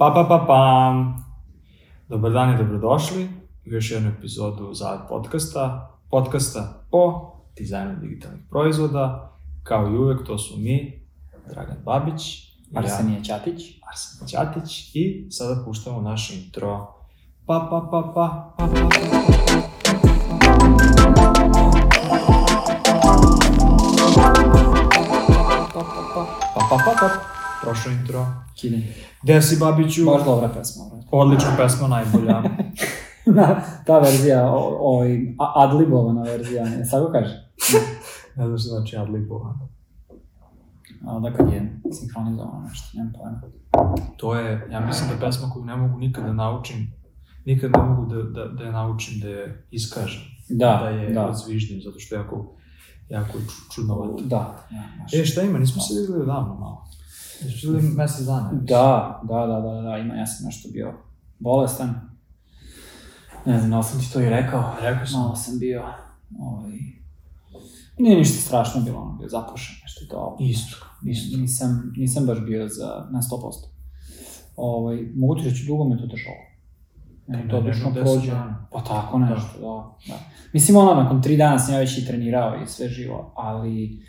Pa, pa, pa, pa. Dobar dan i dobrodošli u još jednu epizodu za podcasta. Podcasta o dizajnu digitalnih proizvoda. Kao i uvek, to su mi, Dragan Babić, i ja, Arsenije Ćatić. Arsen Ćatić i sada puštamo naš intro. Pa, pa, pa, pa, pa, pa, pa, pa. Pa, pa, pa, pa, prošlo intro. Kidin. Gde si, Babiću? Baš dobra pesma. Odlična pesma, najbolja. Da, ta verzija, o- ovaj, a- adlibovana verzija, ne, tako kaže? ne znam što znači adlibovan. A da kad je sinhronizovano nešto, nemam pojma. To je, ja mislim da je pesma koju ne mogu nikada da naučim, nikad ne mogu da, da, da je naučim, da je iskažem, Da, da je da. odzviždim, zato što je jako, jako je ču- čudnovato. Da, da. E, šta ima, nismo se videli odavno malo. Se videli mesec dana. Da, da, da, da, da, ima, ja sam nešto bio bolestan. Ne znam, da li sam ti to i rekao. Rekao sam. Malo sam bio, ovaj, nije ništa strašno bilo, ono, bio zapušen, nešto to. Isto, isto. Nisam, nisam baš bio za, na 100%. Ovaj, mogu ti reći, dugo me to držalo. Meni Pa to ne, obično prođe. Pa tako nešto, da. da. Mislim, ono, nakon tri dana sam ja već i trenirao i sve živo, ali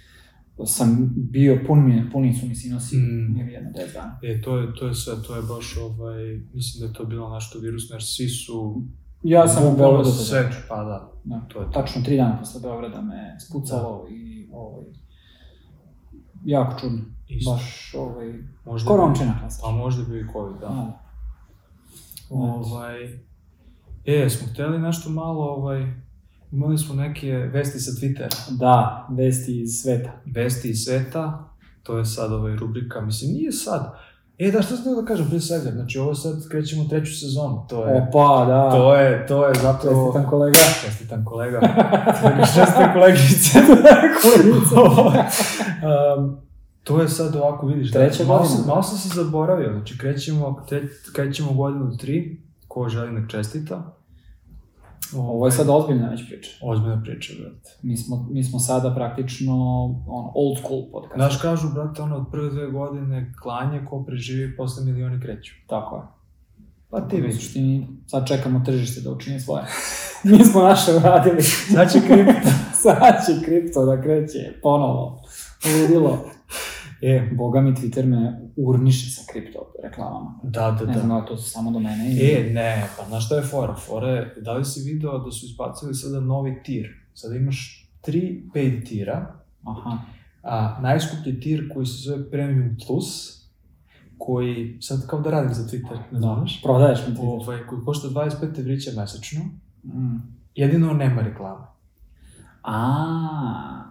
sam bio pun mi, puni su mi sinosi, Mm. ili jedno 10 dana. E, to je, to je sve, to je baš, ovaj, mislim da je to bilo nešto virusno, jer svi su... Ja sam u Beogradu sve, tada. pa da, Da. to je to. Tačno tri dana posle Beograda me spucalo i ovaj, jako čudno. Isto. Baš ovaj, Možda korončina klasična. Pa možda bi i COVID, da. Da. Ovaj, e, smo hteli nešto malo, ovaj, imali smo neke vesti sa Twittera. Da, vesti iz sveta. Vesti iz sveta, to je sad ovaj rubrika, mislim, nije sad. E, da, što sam da kažem, prije svega, znači ovo sad krećemo treću sezonu, to je, Opa, da. to je, to je zapravo... Čestitam kolega. Čestitam kolega. Čestitam kolegice. um, to je sad ovako, vidiš, Treća da, malo, sam, malo sam se zaboravio, znači krećemo, tre, krećemo godinu tri, ko želi nek čestita. Ovo je sad ozbiljna već priča. Ozbiljna priča, brate. Mi smo, mi smo sada praktično ono, old school podcast. Znaš, kažu, brate, ono, od prve dve godine klanje ko preživi, posle milioni kreću. Tako je. Pa ti U vidiš. suštini, sad čekamo tržište da učini svoje. Mi smo naše uradili. Znači, kripto. sad će kripto da kreće ponovo. Ludilo. E, Boga mi Twitter me urniše sa kripto reklamama. da, da, Ne da. znam da li to su samo do mene. ili- E, ne, pa znaš šta je fora? Fora je, da li si video da su izbacili sada novi tir? Sada imaš tri paid tira, Aha. a najskuplji tir koji se zove Premium Plus, koji, sad kao da radim za Twitter, ne znaš, Prodaješ mi Twitter. ovaj, koji košta 25 evrića mesečno, Mm. jedino nema reklame. A.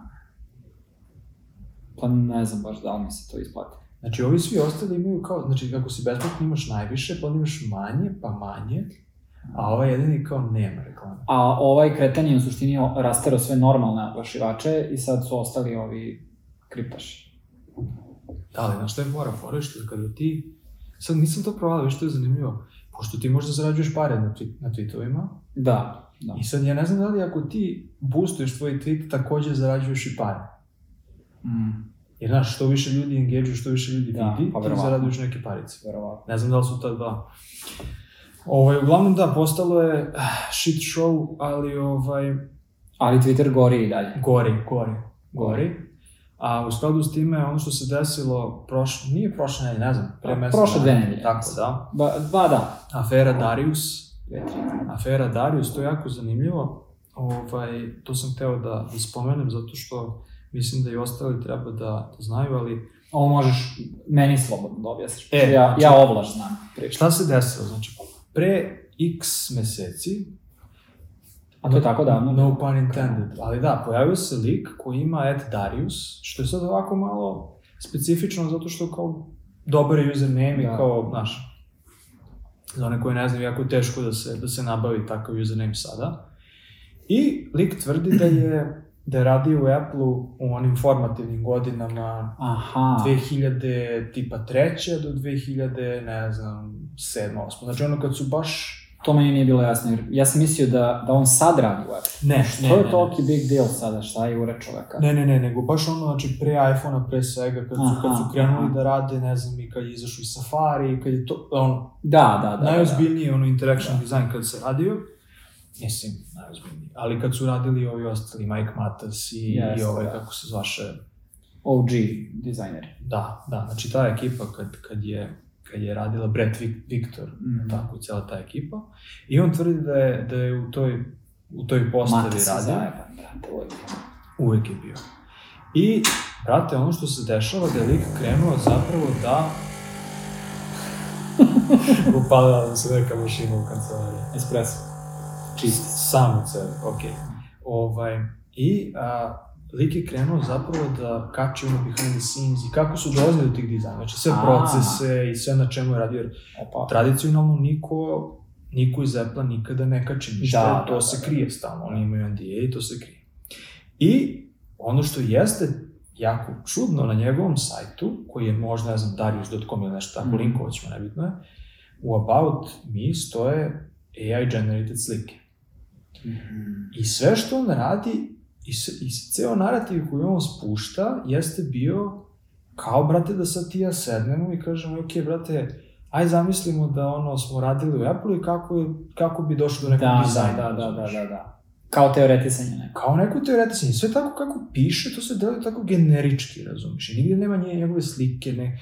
Pa ne znam baš da li mi se to isplati. Znači, ovi svi ostali imaju kao, znači, ako si besplatno imaš najviše, pa onda imaš manje, pa manje, a ovaj jedini kao nema reklame. A ovaj kretan je u suštini rastero sve normalne oglašivače i sad su ostali ovi kriptaši. Da, ali znaš šta je? Fora je što kada ti, sad nisam to provali, što je zanimljivo, pošto ti možda zarađuješ pare na, twi- na tweetovima, Da, da. i sad ja ne znam da li ako ti boostuješ tvoj tweet, takođe zarađuješ i pare. Mm, Jer znaš, što više ljudi engage što više ljudi Da, vidi, pa ti zarađuješ neke parice. verovatno. Ne znam da li su ta dva. Ovaj, uglavnom da, postalo je shit show, ali ovaj, Ali Twitter gori i dalje. gori, gori, gori. A u skladu s time, ono što se desilo, proš, nije prošle nedelje, ne znam, pre Pa, mesec prošle dve nedelje. Tako da. Ba, ba da. Afera Darius, afera Darius, to je jako zanimljivo. Ovaj, to sam hteo da, da spomenem zato što mislim da i ostali treba da, da znaju, ali Ovo možeš meni slobodno da objasniš. E, ja, znači- ja ovlaš znam priču. šta se desilo? Znači, pre x meseci, A to je tako davno? No pun intended, ali da, pojavio se lik koji ima at Darius, što je sad ovako malo specifično zato što kao dobar username i Da. kao, znaš, za one koji ne znaju, jako teško da se, da se nabavi takav username sada. I lik tvrdi da je, da je radio u Apple-u u onim formativnim godinama Aha. 2000 tipa treće do 2000, ne znam, 7, 8. Znači ono kad su baš To meni nije bilo jasno, jer ja sam mislio da, da on sad radi web. Ne, Što ne, je ne, ne. toliki big deal sada, šta je ura čoveka? Ne, ne, ne, nego baš ono, znači, pre iPhone-a, pre svega, kad su, Aha, kad su krenuli aha. da rade, ne znam, i kad je izašao i Safari, kad je to, ono, Da, da, da. da, najozbiljniji ono interaction design kad se radio, mislim, najozbiljniji, ali kad su radili ovi ostali, Mike Matas i, Jeste, i ovaj, da. kako se zvaše, OG dizajneri. da, da, znači ta ekipa kad, kad je kad je radila Brett Vic- Victor, Mhm. tako i cijela ta ekipa, i on tvrdi da je, da je u toj, u toj postavi Mata radio, zajeban, brate, uvijek. uvek je bio. I, brate, ono što se dešava da je lik krenuo zapravo da upalila nam se neka mašina u kancelariji. Espresso. Čisti. Sam od sebe, ok. Ovaj, I a, lik je krenuo zapravo da kači ono behind the scenes i kako su dolazili do tih dizajna. Znači sve A. procese i sve na čemu je radio. Jer Opa. tradicionalno niko, niko iz Apple nikada ne kači ništa, Da, to da, se da, da. krije stalno. Oni imaju NDA i to se krije. I ono što jeste jako čudno na njegovom sajtu, koji je možda, ne znam, Darius.com ili nešto tako, Mhm. linkovat ćemo, nebitno je, u About Me stoje AI generated slike. I sve što on radi, i, se, i ceo narativ koji on spušta, jeste bio kao, brate, da sad ti ja sednemo i kažemo, ok, brate, aj zamislimo da ono smo radili u Apple i kako, je, kako bi došlo do nekog Da, dizajna. da, da, da, da, da, da. Kao teoretisanje neko. Kao neko teoretisanje, sve tako kako piše, to se deluje tako generički, razumiješ, i nigde nema nje, njegove slike, ne.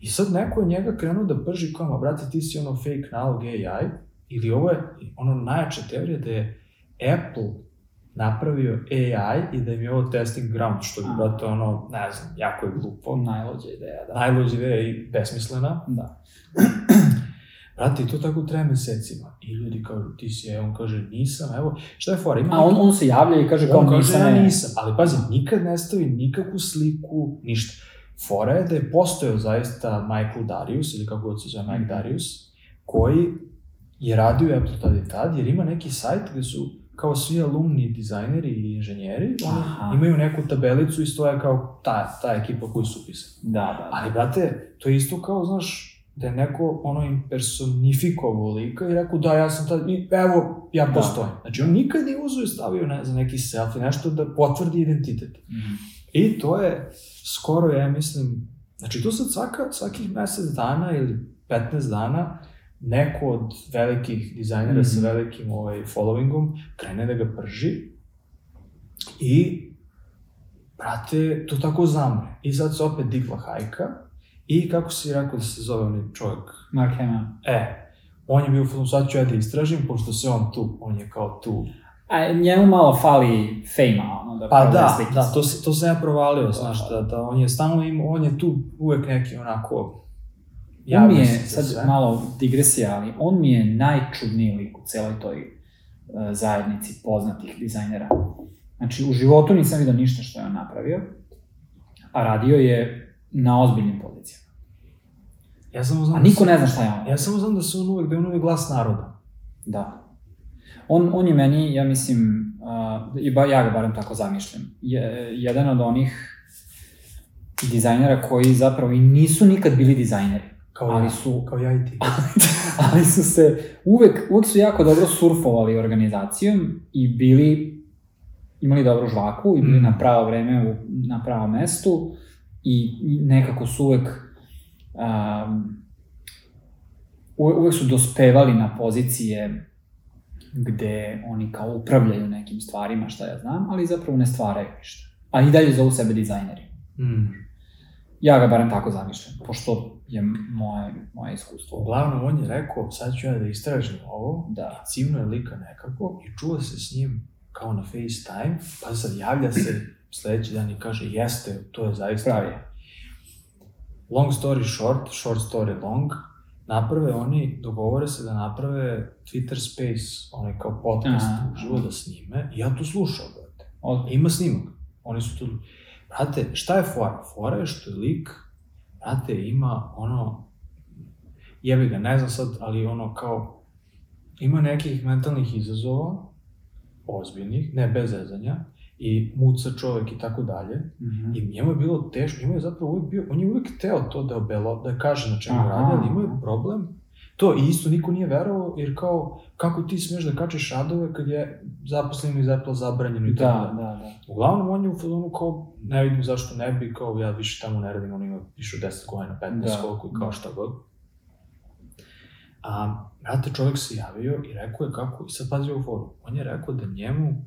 I sad neko je njega krenuo da prži kao, ma brate, ti si ono fake nalog AI, ili ovo je ono najjača teorija da je Apple napravio AI i da im je ovo testing ground, što bi, brate, ono, ne znam, jako je glupo. Najlođa ideja, da. Najluđa ideja i besmislena. Da. Brate, i to tako traje mesecima. I ljudi kažu, ti si AI, on kaže, nisam, evo, šta je fora? Ima A on, on se javlja i kaže kao on kaže, nisam, ja ne. nisam, ali pazi, nikad ne stavi nikakvu sliku, ništa. Fora je da je postojao zaista Michael Darius, ili kako god se zove Mhm. Mike Darius, koji je radio Apple tad i tad, jer ima neki sajt gde su kao svi alumni dizajneri i inženjeri, oni imaju neku tabelicu i stoje kao ta, ta ekipa koju su upisali. Da, da, da. Ali, brate, to je isto kao, znaš, da je neko ono impersonifikovao lika i rekao da ja sam tad, i evo, ja Da. postojim. Znači on nikad nije uzeo i stavio ne, za neki selfie, nešto da potvrdi identitet. Mhm. I to je skoro, ja mislim, znači to sad svaka, svakih mesec dana ili 15 dana neko od velikih dizajnera Mhm. sa velikim ovaj, followingom krene da ga prži i brate, to tako zamre. I sad se opet digla hajka i kako si rekao da se zove onaj čovjek? Mark Hamill. E, on je bio u sad ću ja da istražim, pošto se on tu, on je kao tu. A njemu malo fali fejma, ono, da Pa da, slike. da, to, se- to sam ja provalio, Da, znaš, da. da, da on je stalno im, on je tu uvek neki onako... On mi je, sad sve. malo digresija, ali on mi je najčudniji lik u celoj toj uh, zajednici poznatih dizajnera. Znači, u životu nisam vidio ništa što je on napravio, a radio je na ozbiljnim pozicijama. Ja samo znam A da niko se- ne zna šta je on. Ja samo znam da se on uvek, da je on uvek glas naroda. Da. On, on je meni, ja mislim, uh, i ba, ja ga barem tako zamišljam, je, jedan od onih dizajnera koji zapravo i nisu nikad bili dizajneri, Kao ali su kao ja i ti. ali su se, uvek, uvek su jako dobro surfovali organizacijom i bili, imali dobru žvaku i bili Mm. na pravo vreme, u, na pravom mestu i nekako su uvek, um, uvek su dospevali na pozicije gde oni kao upravljaju nekim stvarima, šta ja znam, ali zapravo ne stvaraju ništa. A i dalje zovu sebe dizajneri. Mm. Ja ga barem tako zamišljam, pošto je moje, moje iskustvo. Uglavnom, on je rekao, sad ću ja da istražim ovo, Da. cimno je lika nekako i čuva se s njim kao na FaceTime, pa sad javlja se sledeći dan i kaže, jeste, to je zaista Pravi. Long story short, short story long, naprave oni, dogovore se da naprave Twitter Space, onaj kao podcast uživo da snime, i ja to slušao, brate. Ima snimak, oni su tu... Brate, šta je fora? Fora je što je lik, brate, ima ono, jebi ga, ne znam sad, ali ono kao, ima nekih mentalnih izazova, ozbiljnih, ne bez zezanja, i muca čovek i tako dalje, Mhm. I njemu je bilo teško, njemu je zapravo uvijek bio, on je uvijek teo to da obelo, da kaže na čemu radi, ali imao je problem. To i isto niko nije verovao, jer kao, kako ti smeš da kačeš radove kad je zaposlenima iz Apple zabranjeno i tako Da, da, da. Uglavnom, on je u fazonu kao, ne vidim zašto ne bi, kao ja više tamo ne radim, on ima više od 10 godina, 15, Da. koliko i kao šta god. A, brate, čovjek se javio i rekao je kako, i sad pazi ovu foru, on je rekao da njemu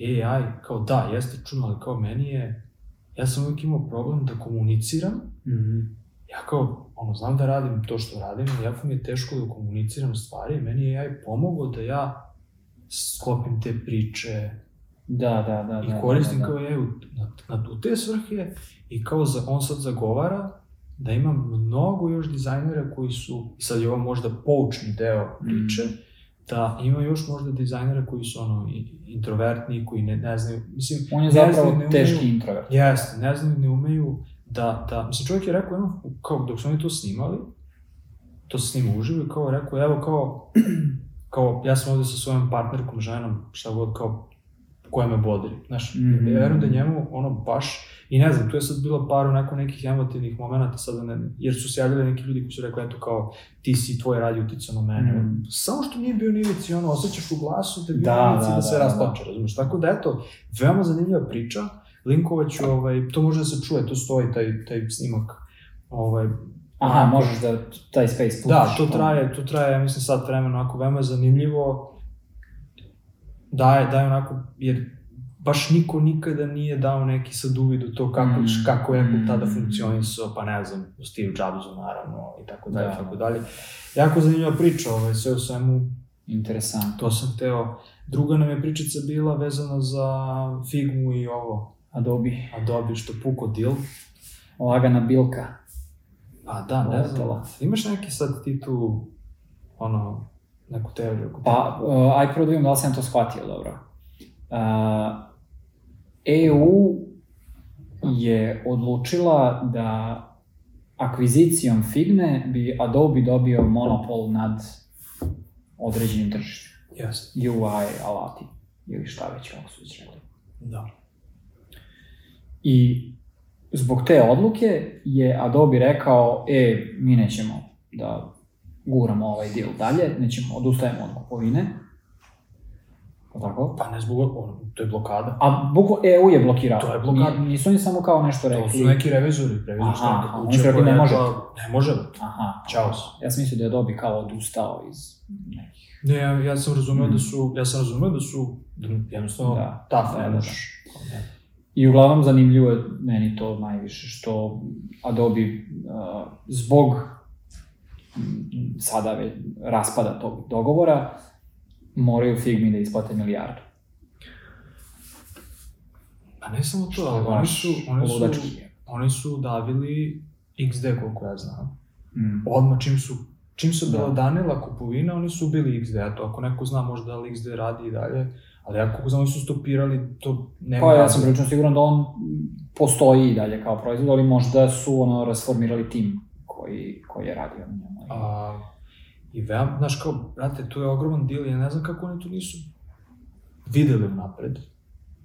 AI, kao da, jeste čudno, ali kao meni je, ja sam uvijek imao problem da komuniciram, Mhm. Ja kao, ono, znam da radim to što radim, jako mi je teško da komuniciram stvari, meni je AI pomogao da ja sklopim te priče, Da, da, da. i da, koristim da, da. kao je na, na, u te svrhe i kao za, on sad zagovara da ima mnogo još dizajnera koji su, sad je ovo možda poučni deo priče, Mm. da ima još možda dizajnera koji su ono introvertni, koji ne, ne znaju, mislim, On je ne zapravo znaju, ne umeju- teški introvert. Jeste, ne znaju, ne umeju da, da, mislim, čovjek je rekao, jedno, kao dok su oni to snimali, to se snima uživo i kao rekao, evo kao, kao, ja sam ovde sa svojom partnerkom, ženom, šta god, kao, koja me bodri, znaš, Mhm. ja verujem da njemu, ono, baš, i ne znam, tu je sad bilo par onako nekih emotivnih momenta, sad ne, jer su se javljali neki ljudi koji su rekli, eto, kao, ti si, tvoj rad je uticao na mene, Mhm. samo što nije bio nivici, ono, osjećaš u glasu da je bio Da, nivici da, da, se da, rasplače, razumeš, tako da, eto, veoma zanimljiva priča, linkovaću, ovaj, to može da se čuje, to stoji taj, taj snimak, ovaj, Aha, možeš da taj space pustiš. Da, to traje, to traje, ja mislim, sat vremena, onako, veoma je zanimljivo, daje, daje onako, jer baš niko nikada nije dao neki sad uvid u to kako, Mm. kako je Apple tada Mm. funkcionisao, pa ne znam, u Steve Jobsu naravno, i tako dalje, Da. tako dalje. Jako zanimljiva priča, ovaj, sve u svemu, Interesantno. to sam teo. Druga nam je pričica bila vezana za Figmu i ovo, Adobe. Adobe, što puko deal. Lagana bilka. Pa da, ne znam. Imaš neki sad ti tu, ono, neku teoriju? Pa, uh, aj prvo da vidim da li sam to shvatio dobro. Uh, EU je odlučila da akvizicijom Figme bi Adobe dobio monopol nad određenim tržištem. Jeste. UI alati ili šta već kako su rekli. Da. I zbog te odluke je Adobe rekao, e, mi nećemo da guramo ovaj deal dalje, nećemo, odustajemo od kupovine. O tako? Pa ne zbog, to je blokada. A bukvo EU je blokirao. To je blokada. Nije- Nisu oni samo kao nešto rekli. To su neki revizori, revizorska Aha, neka aha, kuća oni su rekli, koja ne može. rekla, Ne može. Aha. Ćao. Ja sam mislio da je Adobe kao odustao iz nekih. Ne, ja, ja sam razumeo Mm. da su, ja sam razumeo da su, da jednostavno, Da, ta da, ne da, ne. I uglavnom zanimljivo je meni to najviše, što Adobe uh, zbog mm, sada već raspada tog dogovora moraju Figmi da isplate milijardu. Pa ne samo to, ali oni su, oni su, ludački. oni su davili XD koliko ja znam. Mm. Odmah čim su, čim su bila Da. danila kupovina, oni su ubili XD, a to ako neko zna možda da li XD radi i dalje, ali ja kako znam, oni su stopirali, to nema Pa ja sam prilično siguran da on postoji i dalje kao proizvod, ali možda su ono rasformirali tim koji, koji je radio na njemu. A, I veoma, znaš kao, brate, to je ogroman deal, ja ne znam kako oni to nisu videli napred.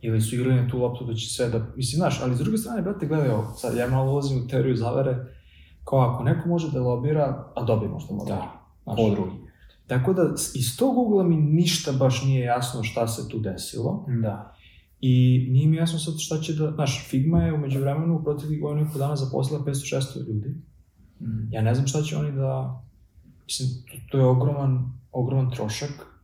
Ili su igrali na tu loptu da će sve da, mislim, znaš, ali s druge strane, brate, gledaj ovo, sad ja malo ulazim u teoriju zavere, kao ako neko može da lobira, a dobi možda lobira. Da, Znaš, ko drugi. Tako da, iz tog ugla mi ništa baš nije jasno šta se tu desilo. Da. I nije mi jasno sad šta će da, znaš, Figma je umeđu vremenu u proteklih godinu i po dana zaposlila 500-600 ljudi. Mm. Ja ne znam šta će oni da... Mislim, to, to je ogroman, ogroman trošak.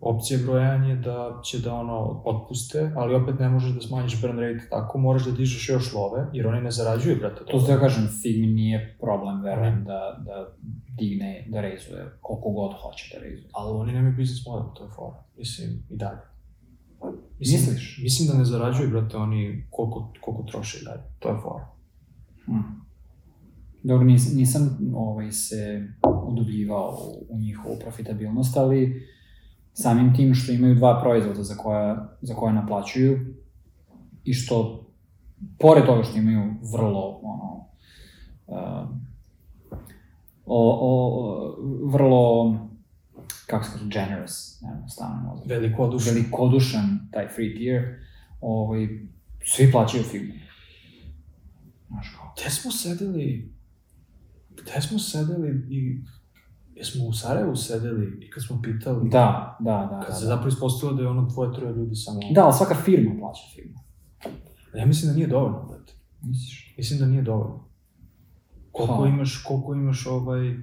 Opcija broj 1 je da će da ono otpuste, ali opet ne možeš da smanjiš burn rate tako, moraš da dižeš još love, jer oni ne zarađuju, brate. To ja kažem, Figmi nije problem, verujem, da, da digne, da rezuje koliko god hoće da rezuje. Ali oni nemaju biznis model, to je fora. Mislim, i dalje. Mislim, Misliš? Mislim da ne zarađuju, brate, oni koliko, koliko troše i dalje. To je fora. Hmm. Dobro, nis, nisam ovaj, se udubljivao u njihovu profitabilnost, ali samim tim što imaju dva proizvoda za koja, za koje naplaćuju i što, pored toga što imaju vrlo, ono, uh, o, o, vrlo, kako se kaže, generous, ne znam, stavno mozak, Veliko odušen. velikodušan taj free tier, ovaj, svi plaćaju Figma. Znaš kao, Gde smo sedeli, gde smo sedeli i jesmo u Sarajevu sedeli i kad smo pitali, Da, da, da. kad da, se da. zapravo ispostavilo da je ono dvoje, troje ljudi samo... Da, ali svaka firma plaća firmu. Ja mislim da nije dovoljno, brate. Misliš? Mislim da nije dovoljno. Koliko Pa. imaš, koliko imaš ovaj...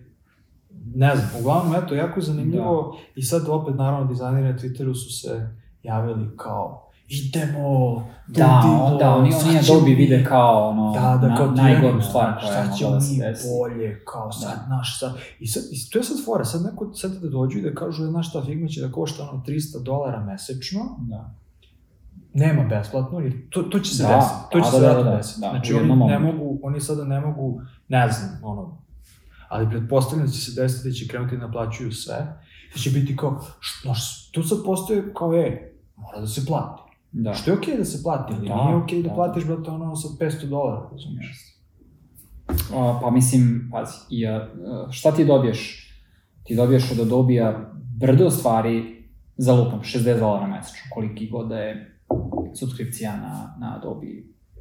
Ne znam, uglavnom, eto, jako je zanimljivo i sad opet, naravno, dizajneri na Twitteru su se javili kao idemo, Da, ludilo, on, da, oni, oni ćemo Adobe mi- vide kao ono, Da, da, kao na, ti najgoru stvar koja je mogla da se desi. bolje, kao sad, naš, sad, i sad, i to je sad fora, sad neko, sad da dođu i da kažu, znaš šta, Figma će da košta ono 300 dolara mesečno, Da. nema besplatno, jer to, to će se Da, desiti, to da, će da, se da, vratno da, desiti. da, znači, oni ne mogu, oni sada ne mogu, ne znam, ono, ali pretpostavljam da će se desiti da će krenuti da naplaćuju sve, da će biti kao, što, tu sad postoje kao, e, mora da se plati. Da. Što je okej da se plati, ali Da, nije okej da, da. platiš, brate, ono, sa 500 dolara, razumiješ? A, pa mislim, pazi, i, a, šta ti dobiješ? Ti dobiješ od Adobe-a brdo stvari za lupom, 60 dolara mesečno, koliki god da je subskripcija na, na Adobe,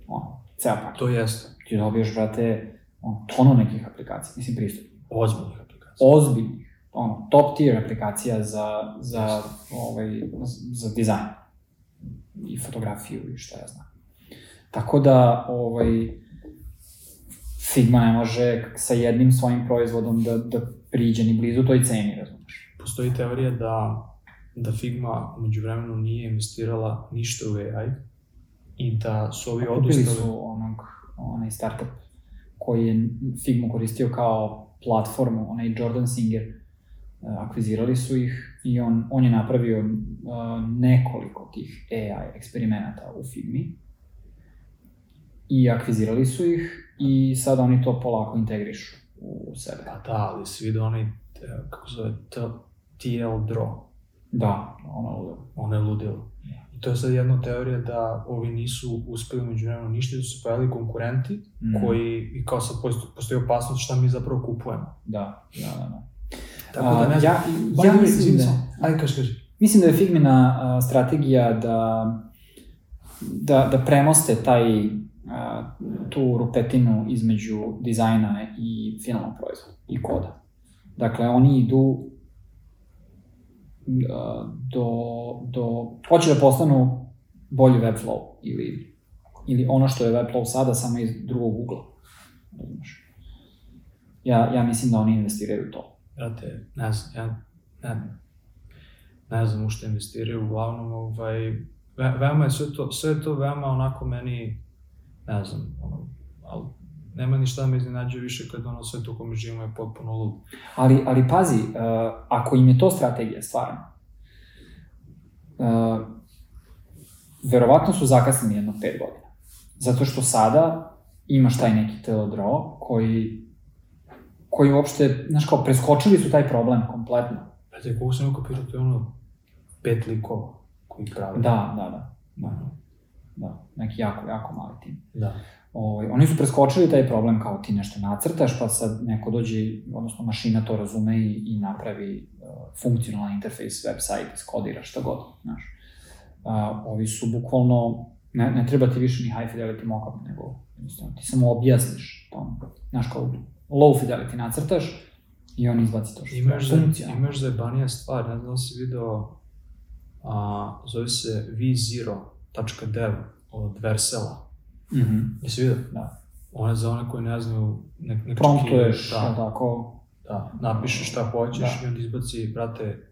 ono, ceo paket. To jeste. Ti dobiješ, brate, ono, tonu nekih aplikacija, mislim pristup. Ozbiljnih aplikacija. Ozbiljnih, ono, top tier aplikacija za, za, ovaj, za dizajn i fotografiju i šta ja znam. Tako da, ovaj, Figma ne može sa jednim svojim proizvodom da, da priđe ni blizu toj ceni, razumeš? Postoji teorija da, da Figma umeđu vremenu nije investirala ništa u AI i da su ovi Kupili odustali. su onog, onaj startup koji je Figma koristio kao platformu, onaj Jordan Singer, e, akvizirali su ih i on, on je napravio nekoliko tih AI eksperimenata u Figmi i akvizirali su ih i sad oni to polako integrišu u sebe. Pa da, ali si vidio onaj, e, kako se zove, TL Draw. Da, ono ludo. Ono je ludilo. I to je sad jedna teorija da ovi nisu uspeli među vremenu ništa, da su se pojavili konkurenti Mm, koji, i kao sad postoji, opasnost šta mi zapravo kupujemo. Da, da, da. da. Tako da ne znam. ja, ja mislim da... Ajde, kaži, kaži. Mislim da je Figmina a, strategija da, da, da premoste taj, a, tu rupetinu između dizajna i finalnog proizvoda i koda. Dakle, oni idu do, do, hoće da postanu bolji Webflow ili, ili ono što je Webflow sada, samo iz drugog ugla. Ja, ja mislim da oni investiraju u to. Brate, ne znam, ja ne, ne znam u što investiraju, uglavnom, ovaj, ve, veoma je sve to, sve to veoma onako meni, ne znam, ono, ali nema ni šta da me iznenađuje više kad ono sve to kome živimo je potpuno lud. Ali, ali pazi, uh, ako im je to strategija stvarno, uh, verovatno su zakasnili jedno pet godina. Zato što sada imaš taj neki teledraw koji, koji uopšte, znaš kao, preskočili su taj problem kompletno. Brate, koliko sam ukapirao, to je ono pet likova koji prave. Da, da, da. Da, da. neki jako, jako mali tim. Da. Ovaj, oni su preskočili taj problem kao ti nešto nacrtaš, pa sad neko dođe, odnosno mašina to razume i, i napravi uh, funkcionalan interfejs, website, iskodira šta god, znaš. Uh, ovi su bukvalno, ne, ne treba ti više ni high fidelity mockup, nego jednostavno ti samo objasniš to, znaš kao low fidelity nacrtaš i on izbaci to što Imaš za, funkcionalno. imaš zajebanija stvar, ne znam da si video, a, zove se v0.dev od Versela. Mhm, Jesi vidio? Da. Ona je za one koji ne znaju, nek, nek Promptuješ, da, tako, Da, napišeš šta hoćeš Da. i onda izbaci, brate,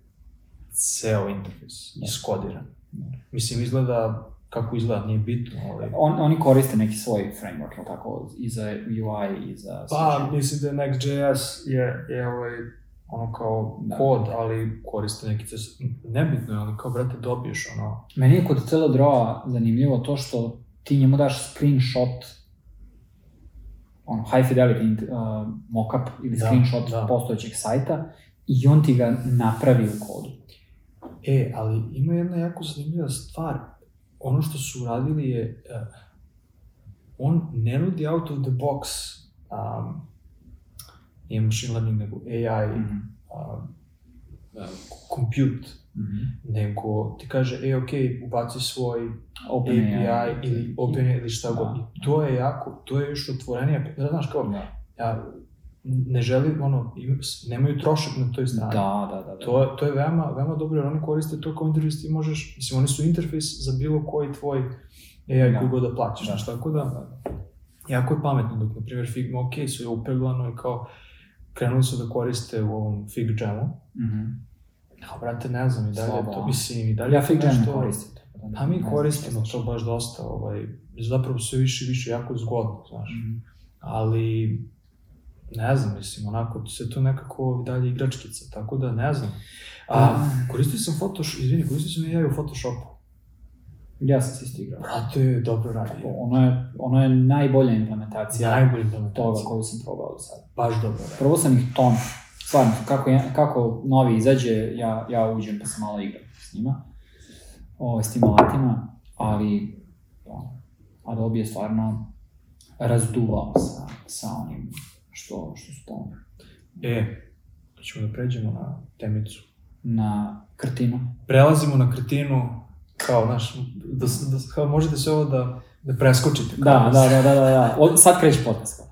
ceo interfejs, Da. iskodiran. Da. Mislim, izgleda kako izgleda, nije bitno, ali... On, oni koriste neki svoj framework, tako, i za UI, i za... Pa, mislim da je Next.js je, je ovaj, ono kao Da. kod, ali koriste neki ces... Nebitno je, ali kao, brate, dobiješ ono... Meni je kod Teledrawa zanimljivo to što ti njemu daš screenshot ono, high fidelity uh, mockup ili Da, screenshot da. postojećeg sajta i on ti ga napravi u kodu. E, ali ima jedna jako zanimljiva stvar. Ono što su uradili je, uh, on ne nudi out of the box um, nije machine learning, nego AI, Mhm. um, uh, compute, Mhm. nego ti kaže, e, ok, ubaci svoj Open API ili OpenAI ili šta god. Da. I to je jako, to je još otvorenije, znaš kao, Da. ja, ne želi, ono, nemaju trošak na toj strani. Da, da, da. da. To, je- to je veoma, veoma dobro, jer oni koriste to kao interfejs, ti možeš, mislim, oni su interfejs za bilo koji tvoj AI Da. koji god da plaćaš, Da. znaš, tako da, jako je pametno, dok, na primjer, Figma, ok, su je upeglano i kao, krenuli su da koriste u ovom Fig Jamu, Mhm. a, brate, ne znam, i dalje, Slabo, to, mislim, i dalje Ja Fig Jam ne nešto- koristim. tako da Pa mi koristimo to baš dosta, ovaj, zapravo sve više i više jako zgodno, znaš, Mhm. ali, ne znam, mislim, onako, sve to nekako dalje igračkica, tako da ne znam. A, Pa- koristio sam Photoshop, izvini, koristio sam i ja i u Photoshopu. Ja sam se isto igrao. Brate, dobro radi. Ono je, ono je najbolja implementacija Najbolji toga implementacija. koju sam probao do sada. Baš dobro radi. Prvo sam ih ton, stvarno, kako, ja, kako novi izađe, ja, ja uđem pa se malo igram s njima, o, s tim alatima, ali ono, Adobe je stvarno razduvao sa, sa onim što, što su tome. E, ćemo da pređemo na temicu. Na krtinu. Prelazimo na kretinu, kao, znaš, da, da, kao možete sve ovo da, da preskočite. Da, da, da, da, da, da. O, sad kreće podcast.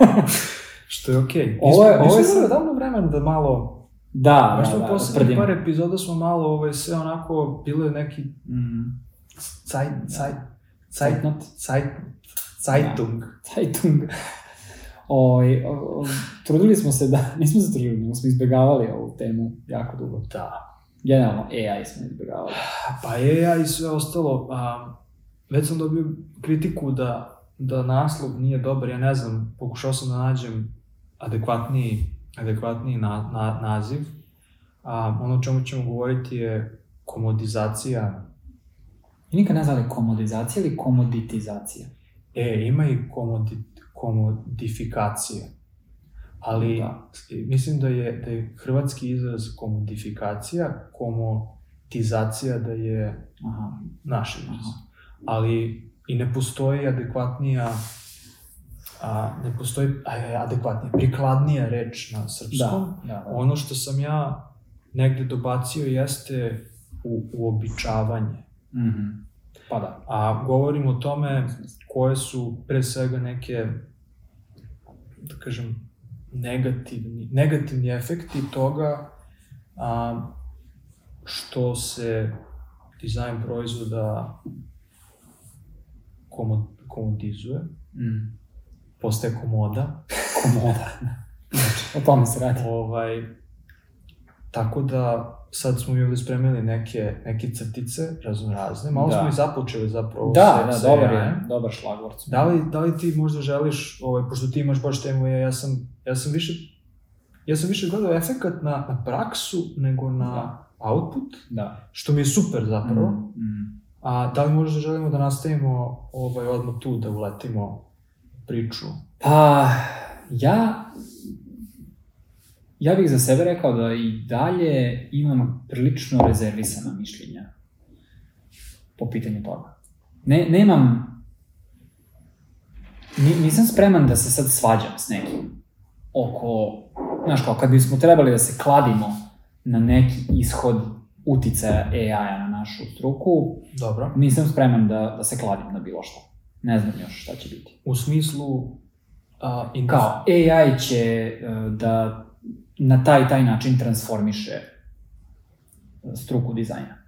Što je okej. Okay. Ovo je- ovo je sad... davno vremena da malo, Da, baš da, u da, poslednjih prdimo. par epizoda smo malo, ovaj, sve onako, bilo je neki Mm, cajt, cajt, Zeitnot. cajt, Zeitung. Zeitung. Oj, o, o, trudili smo se da, nismo se trudili, nego smo izbjegavali ovu temu jako dugo. Da. Generalno, AI smo izbjegavali. Pa ja i sve ostalo. A, već sam dobio kritiku da, da naslov nije dobar, ja ne znam, pokušao sam da nađem adekvatniji, adekvatniji na, na, naziv. A, ono o čemu ćemo govoriti je komodizacija. I nikad ne znali komodizacija ili komoditizacija. E, ima i komodi, komodifikacije. Ali Da. mislim da je, da je hrvatski izraz komodifikacija, komotizacija da je Aha. naš izraz. Aha. Ali i ne postoji adekvatnija a, ne postoji adekvatnija, prikladnija reč na srpskom. Da, da, da. Ono što sam ja negde dobacio jeste u, uobičavanje. Mhm. Pa da. A govorim o tome koje su pre svega neke, da kažem, negativni, negativni efekti toga a, što se dizajn proizvoda komod, komodizuje, Mm. postaje komoda. Komoda. Znači, o tome se radi. Ovaj, tako da sad smo mi ovde spremili neke, neke crtice razno razne. Malo Da. smo i započeli zapravo Da, sa- da, dobar je, dobar šlagvort. Da li, da li ti možda želiš, ovaj, pošto ti imaš baš temu, ja, ja sam, ja sam više, ja sam više gledao efekat na, na praksu nego na Da. output, Da. što mi je super zapravo. Mm. Mm. A da li možda želimo da nastavimo ovaj, odmah tu, da uletimo priču? Pa, ja, ja bih za sebe rekao da i dalje imam prilično rezervisana mišljenja po pitanju toga. Ne, nemam, ni, nisam spreman da se sad svađam s nekim oko, znaš kao, kad bismo trebali da se kladimo na neki ishod uticaja AI-a na našu struku, Dobro. nisam spreman da, da se kladim na bilo što. Ne znam još šta će biti. U smislu... A, in Kao, AI će e, da na taj taj način transformiše e, struku dizajna.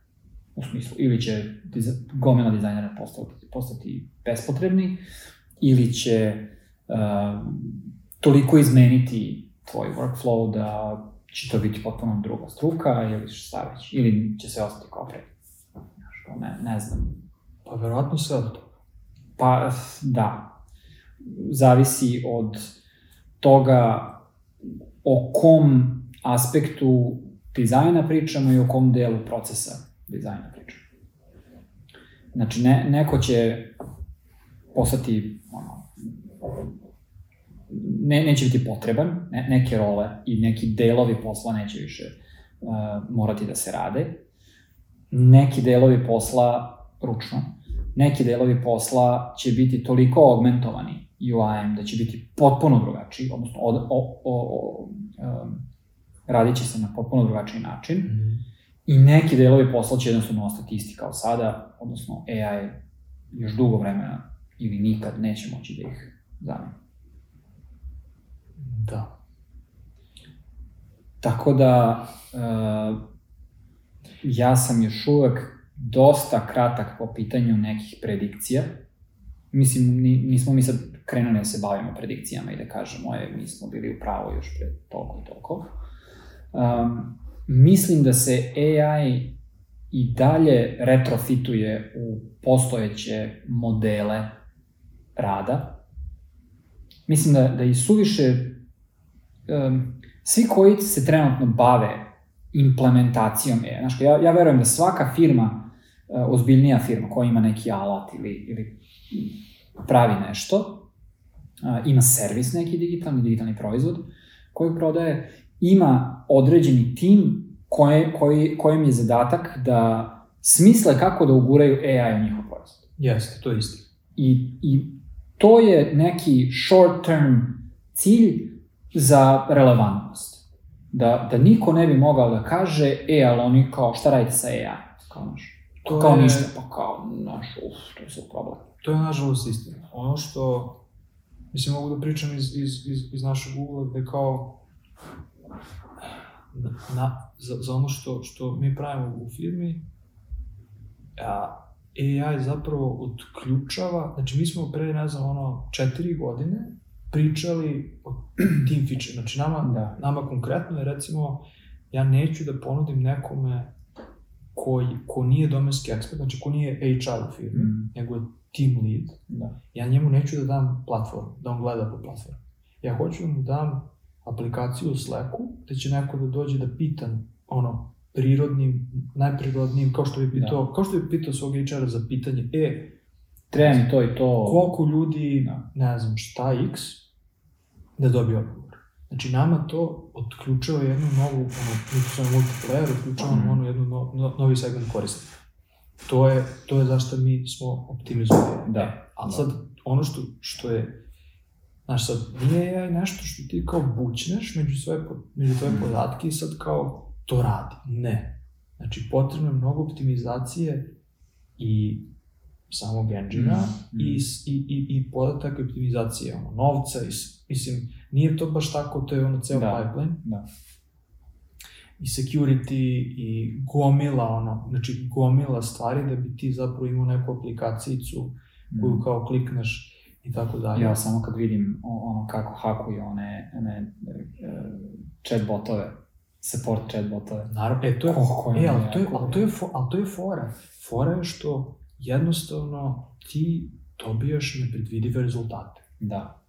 U smislu, ili će diza, gomila dizajnera postati, postati bespotrebni, ili će uh, toliko izmeniti tvoj workflow da će to biti potpuno druga struka, ili šta već, ili će se ostati kao pre. Ne, ne znam, Pa verovatno sve od toga. Pa, da. Zavisi od toga o kom aspektu dizajna pričamo i o kom delu procesa dizajna pričamo. Znači, ne, neko će postati, ne, neće biti potreban, ne, neke role i neki delovi posla neće više uh, morati da se rade. Neki delovi posla ručno, neki delovi posla će biti toliko augmentovani UI-em da će biti potpuno drugačiji, odnosno od, o, o, o, um, radit će se na potpuno drugačiji način i neki delovi posla će jednostavno ostati isti kao sada, odnosno AI još dugo vremena ili nikad neće moći da ih zameni. Da. Tako da, uh, ja sam još uvek dosta kratak po pitanju nekih predikcija. Mislim, ni, nismo mi sad krenuli da se bavimo predikcijama i da kažemo, je, mi smo bili u još pre toliko i toliko. Um, mislim da se AI i dalje retrofituje u postojeće modele rada. Mislim da, da i suviše um, svi koji se trenutno bave implementacijom AI, znaš, ja, ja verujem da svaka firma, uh, ozbiljnija firma koja ima neki alat ili, ili pravi nešto, uh, ima servis neki digitalni, digitalni proizvod koji prodaje, ima određeni tim koje, koji, kojem je zadatak da smisle kako da uguraju AI u njihov proizvod. Jeste, to je isto. I, I to je neki short term cilj za relevantnost. Da, da niko ne bi mogao da kaže, e, ali oni kao, šta radite sa AI? Kao, naš, To kao je- ništa, pa kao, naš, uf, to je sad problem. To je nažalost istina. Ono što, mislim, mogu da pričam iz, iz, iz, iz našeg ugla, gde kao, na, na, za, za ono što, što mi pravimo u firmi, a, AI zapravo odključava, znači mi smo pre, ne znam, ono, četiri godine pričali o tim feature. Znači nama, Da. nama konkretno je recimo, ja neću da ponudim nekome koji, ko nije domenski ekspert, znači ko nije HR u firmi, Mm. nego je team lead, Da. ja njemu neću da dam platformu, da on gleda po platformu. Ja hoću da mu dam aplikaciju u Slacku, gde će neko da dođe da pita ono, prirodnim, najprirodnijim, kao što bi pitao, Da. kao što bi pitao svog HR-a za pitanje, e, Treba mi to i to. koliko ljudi, Da. ne znam šta x, da dobije odgovor. Znači, nama to otključava jednu novu, ono, mi to zovemo multiplayer, otključava Mhm. mm. ono jednu no, no, novi segment korisnika. To je, to je zašto mi smo optimizovali. Da. A sad, ono što, što je, znaš sad, nije AI nešto što ti kao bućneš među svoje, među tvoje Mhm. podatke i sad kao to radi. Ne. Znači, potrebno je mnogo optimizacije i samog engine Mhm. i, s- i, i, i podataka optimizacije ono, novca i, mislim, nije to baš tako, to je ono ceo Da. pipeline. Da. I security i gomila, ono, znači gomila stvari da bi ti zapravo imao neku aplikacijicu koju Mm. kao klikneš i tako dalje. Ja samo kad vidim ono kako hakuju one, one e, chat botove, support chat botove. Naravno, e, to je, Koliko e, ali to je, ali to je, fo, ali to je fora. Fora je što jednostavno ti dobijaš nepredvidive rezultate. Da.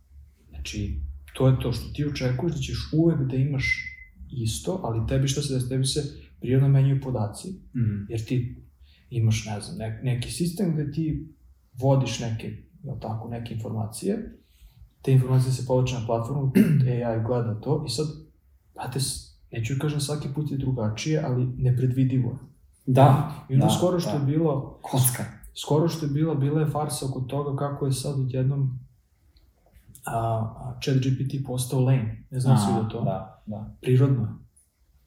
Znači, to je to što ti očekuješ da ćeš uvek da imaš isto, ali tebi šta se desi, tebi se prirodno menjaju podaci, Mm. jer ti imaš, ne znam, nek, neki sistem gde ti vodiš neke, jel tako, neke informacije, te informacije se povlače na platformu, AI gleda to i sad, brate, neću kažem svaki put je drugačije, ali nepredvidivo je. Da. I ono da, skoro što da. je bilo, Kocka. skoro što je bila, bila je farsa oko toga kako je sad odjednom a, chat GPT postao lame. Ne znam si Aha, da to. Da, da. Prirodno je.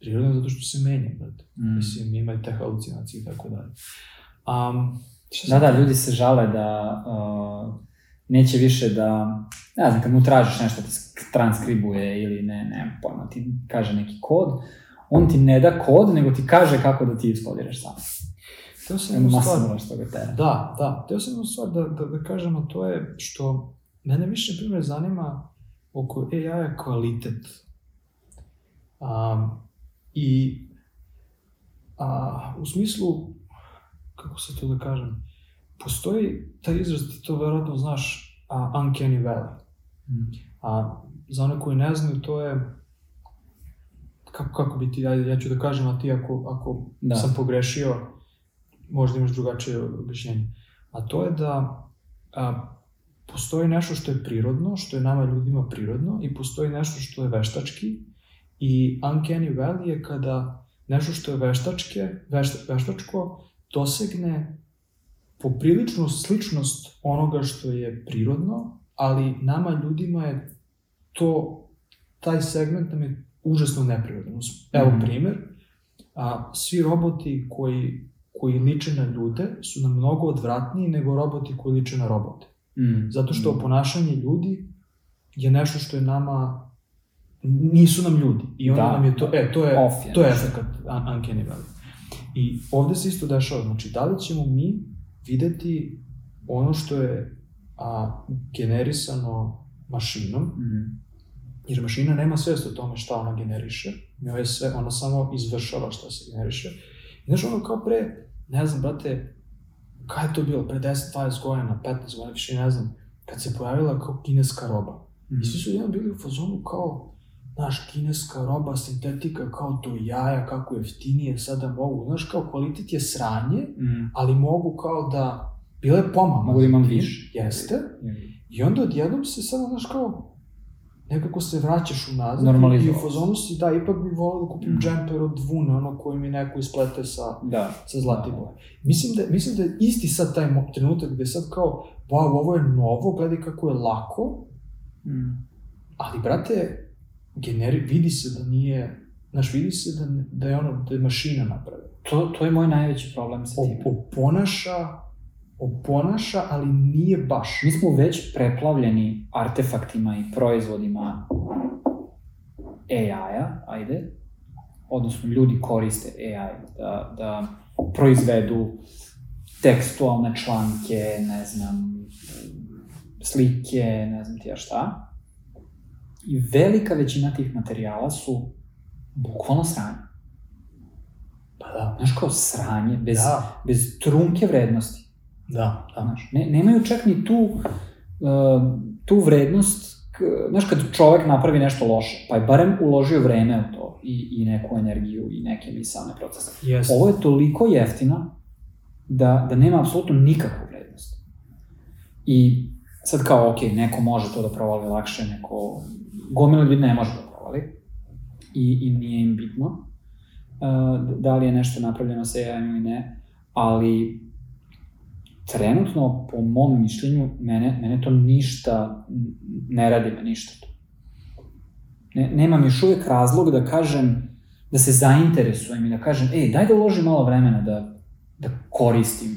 Prirodno je zato što se menja, brate. Mm. Mislim, ima i te halucinacije i tako dalje. Um, Da, da, ljudi se žale da uh, neće više da, ne znam, kad mu tražiš nešto ti sk- transkribuje ili ne, ne, pojma, ti kaže neki kod, on ti ne da kod, nego ti kaže kako da ti iskodiraš sam. Teo sam jednu stvar, da, da, teo sam jednu stvar da, da, da kažem, a to je što mene više, primjer, zanima oko AI-a kvalitet. Um, I a, u smislu, kako se to da kažem, postoji taj izraz, ti to verovatno znaš, a, uncanny valley. Mm. A za one koji ne znaju, to je kako, kako bi ti, ajde, ja ću da kažem, a ti ako, ako Da. sam pogrešio, možda imaš drugačije objašnjenje. A to je da a, postoji nešto što je prirodno, što je nama ljudima prirodno i postoji nešto što je veštački i uncanny valley je kada nešto što je veštačke, vešta, veštačko dosegne popriličnu sličnost onoga što je prirodno, ali nama ljudima je to, taj segment nam je užasno neprirodan. Evo Mhm. primer, a, svi roboti koji, koji liče na ljude su nam mnogo odvratniji nego roboti koji liče na robote. Mm. Zato što Mm. ponašanje ljudi je nešto što je nama nisu nam ljudi. I onda Da. nam je to, e, to je, Off je to je un- Uncanny Valley. I ovde se isto dešava, znači, da li ćemo mi videti ono što je a, generisano mašinom, Mhm. jer mašina nema svest o tome šta ona generiše, njoj je sve, ona samo izvršava šta se generiše. I znaš, ono kao pre, ne znam, brate, kada je to bilo, pre 10, 20 godina, 15 godina, više ne znam, kad se pojavila kao kineska roba. Mhm. I svi su jedan bili u fazonu kao, znaš, kineska roba, sintetika, kao to jaja, kako je jeftinije, sada mogu, znaš, kao kvalitet je sranje, Mhm. ali mogu kao da, bilo je pomama. Mogu da imam više. Jeste. Mhm. I onda odjednom se sada, znaš, kao, nekako se vraćaš unazad i Normalizovalo u fazonu si, da, ipak bih volao da kupim Mm. džemper od Vune, ono koji mi neko isplete sa, Da. sa Zlatibora. Mislim da, mislim da je isti sad taj trenutak gde sad kao, wow, ovo je novo, gledaj kako je lako, Mhm. ali, brate, generi, vidi se da nije, znaš, vidi se da, da je ono, da je mašina napravila. To, to je moj najveći problem sa tim. Oponaša, oponaša, ali nije baš. Mi smo već preplavljeni artefaktima i proizvodima AI-a, ajde, odnosno ljudi koriste AI da, da proizvedu tekstualne članke, ne znam, slike, ne znam ti ja šta. I velika većina tih materijala su bukvalno sranje. Pa da. Znaš, kao sranje, bez, Da, bez trunke vrednosti. Da, da. Znaš, ne, nemaju čak ni tu, uh, tu vrednost, k, znaš, kad čovek napravi nešto loše, pa je barem uložio vreme u to i, i neku energiju i neke misalne procese. Jeste. Ovo je toliko jeftino da, da nema apsolutno nikakvu vrednost. I sad kao, ok, neko može to da provali lakše, neko, gomila ljudi ne može da provali i, i nije im bitno uh, da li je nešto napravljeno sa AI ili ne, ali trenutno, po mom mišljenju, mene, mene to ništa, ne radi me ništa to. Ne, nemam još uvijek razlog da kažem, da se zainteresujem i da kažem, ej, daj da uložim malo vremena da, da koristim,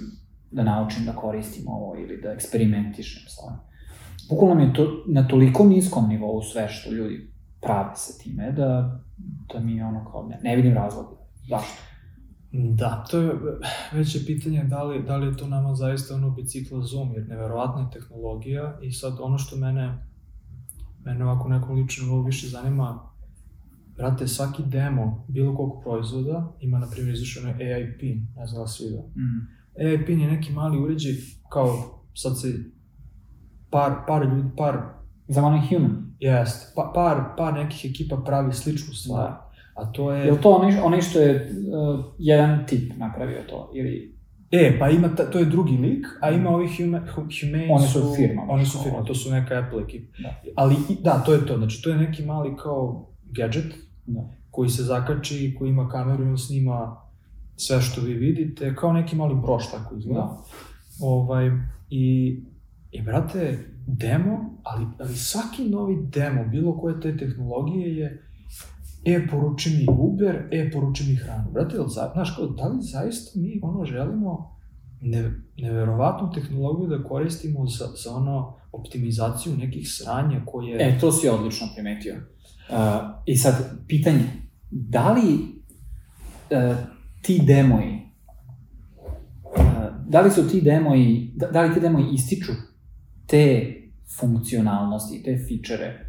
da naučim da koristim ovo ili da eksperimentišem sa ovim. Bukvalno mi je to na toliko niskom nivou sve što ljudi prave sa time da, da mi je ono kao, ne, ne vidim razloga. Zašto? Da, to je veće pitanje da li, da li je to nama zaista ono bicikla Zoom, jer neverovatna je tehnologija i sad ono što mene, mene ovako nekom ličnom nivou više zanima, brate, svaki demo bilo kog proizvoda ima, na primjer, onaj AI pin, ne znam da si vidio. Mm. AI pin je neki mali uređaj, kao sad se par, par ljudi, par, Za onaj human. jest, pa, par, par nekih ekipa pravi sličnu stvar, a to je... Je li to onaj, onaj što je uh, jedan tip napravio to? Ili... E, pa ima, ta, to je drugi lik, a ima ovi human, hu- humane Oni su firma, Oni baš su firma, to su neka Apple ekipa. Da. Ali, da, to je to, znači to je neki mali kao gadget Da. koji se zakači, koji ima kameru i on snima sve što vi vidite, kao neki mali broš tako izgleda. Da. Ovaj, i, I, brate, demo, ali, ali svaki novi demo, bilo koje te tehnologije je e, poruči mi Uber, e, poruči mi hranu. Brate, jel, znaš, kao, da li zaista mi ono želimo ne, neverovatnu tehnologiju da koristimo za, za ono optimizaciju nekih sranja koje... E, to si odlično primetio. Uh, I sad, pitanje, da li uh, ti demoji, uh, da li su ti demoji, da, da li ti demoji ističu te funkcionalnosti, te fičere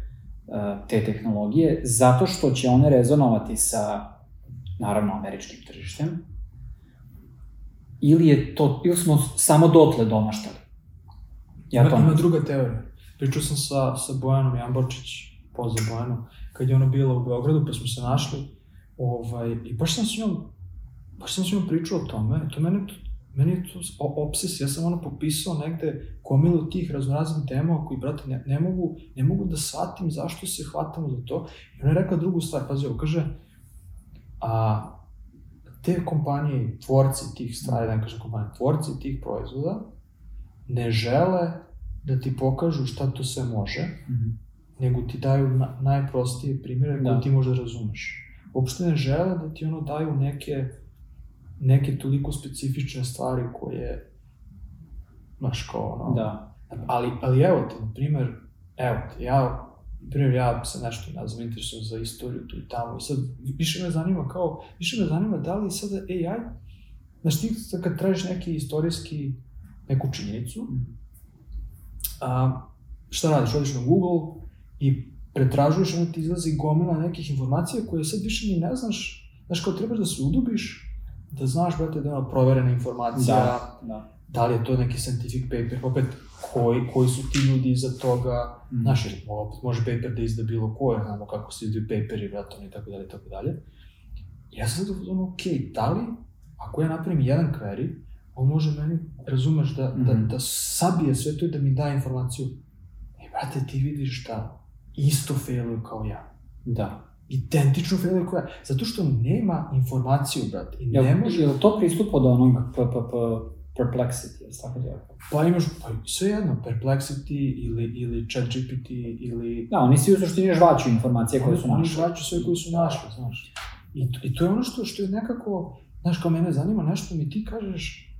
te tehnologije, zato što će one rezonovati sa, naravno, američkim tržištem, ili je to, ili smo samo dotle domaštali? Ja ima, to ima druga teorija. Pričao sam sa, sa Bojanom Jamborčić, pozdrav Bojanu, kad je ona bila u Beogradu, pa smo se našli, ovaj, i baš sam s njom, baš sam s njom pričao o tome, to mene, meni je to obses, ja sam ono popisao negde gomilu tih raznoraznih demova koji, brate, ne, ne, mogu, ne mogu da shvatim zašto se hvatamo za to. I ona je rekla drugu stvar, pazi, ovo kaže, a te kompanije, tvorci tih stvari, da ne kažem kompanije, tvorci tih proizvoda, ne žele da ti pokažu šta to sve može, Mhm. nego ti daju na, najprostije primjere koje Da. ti možda razumeš. Uopšte ne žele da ti ono daju neke, neke toliko specifične stvari koje, znaš, kao ono... Da. Ali, ali evo ti, na primjer, evo ti, ja primjer, ja se nešto, ne znam, interesujem za istoriju tu i tamo i sad više me zanima kao, više me zanima da li sada AI, znaš ti kad tražiš neki istorijski, neku činjenicu, a, šta radiš, odiš na Google i pretražuješ, onda ti izlazi gomila nekih informacija koje sad više ni ne znaš, znaš kao trebaš da se udubiš, da znaš, brate, da je ono proverena informacija, Da, da. da li je to neki scientific paper, opet koji, koji su ti ljudi iza toga, Mm. Znaš, jer opet može paper da izda bilo ko, jer znamo kako se izdaju paperi, vratoni i tako dalje, i tako dalje. Ja sam sad ono, ok, da li, ako ja napravim jedan query, on može meni, razumeš, da, da, Mhm. da sabije sve to i da mi da informaciju. E, brate, ti vidiš da isto failuju kao ja. Da. Identično failuju kao ja. Zato što nema informaciju, brate. I Jel, ne može... je li to pristup od onog p, p, p, perplexity, jel tako zove? Pa imaš, pa sve jedno, Perplexity ili, ili ChatGPT ili... Da, oni svi u suštini žvaću informacije koje su Oni našli. žvaću sve koji su našli, znaš. I, to- I to je ono što, što je nekako, znaš, kao mene zanima nešto mi ti kažeš,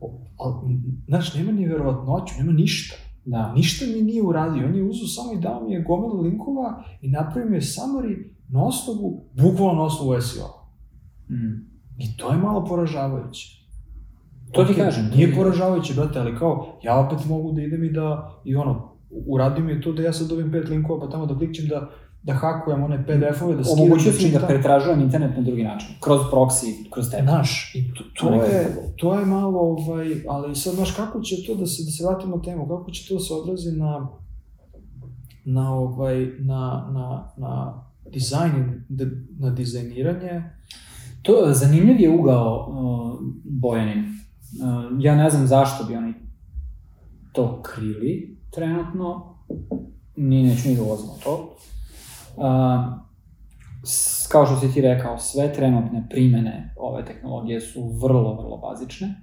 o, al, n- znaš, nema ni verovatnoću, nema ništa. Da. Ništa mi nije uradio, on je uzeo samo i dao mi je gomilu linkova i napravio mi je summary na osnovu, bukvalno na osnovu SEO. Mm. I to je malo poražavajuće. To ti kažem, Nije je- poražavajuće, brate, ali kao, ja opet mogu da idem i da, i ono, uradim je to da ja sad dobijem pet linkova, pa tamo da klikćem da, da hakujem one PDF-ove, da skidam, Omogućio da si da pretražujem internet na drugi način. Kroz proxy, kroz tebe. Znaš, i to, to, To je- to je malo, ovaj, ali sad, znaš, kako će to da se, da se vratimo na temu, kako će to da se odrazi na, na, ovaj, na, na, na dizajn, da- na dizajniranje, To, zanimljiv je ugao uh, Bojanin. Uh, ja ne znam zašto bi oni to krili trenutno, ni neću ni da ulazim u to. Uh, kao što si ti rekao, sve trenutne primene ove tehnologije su vrlo, vrlo bazične,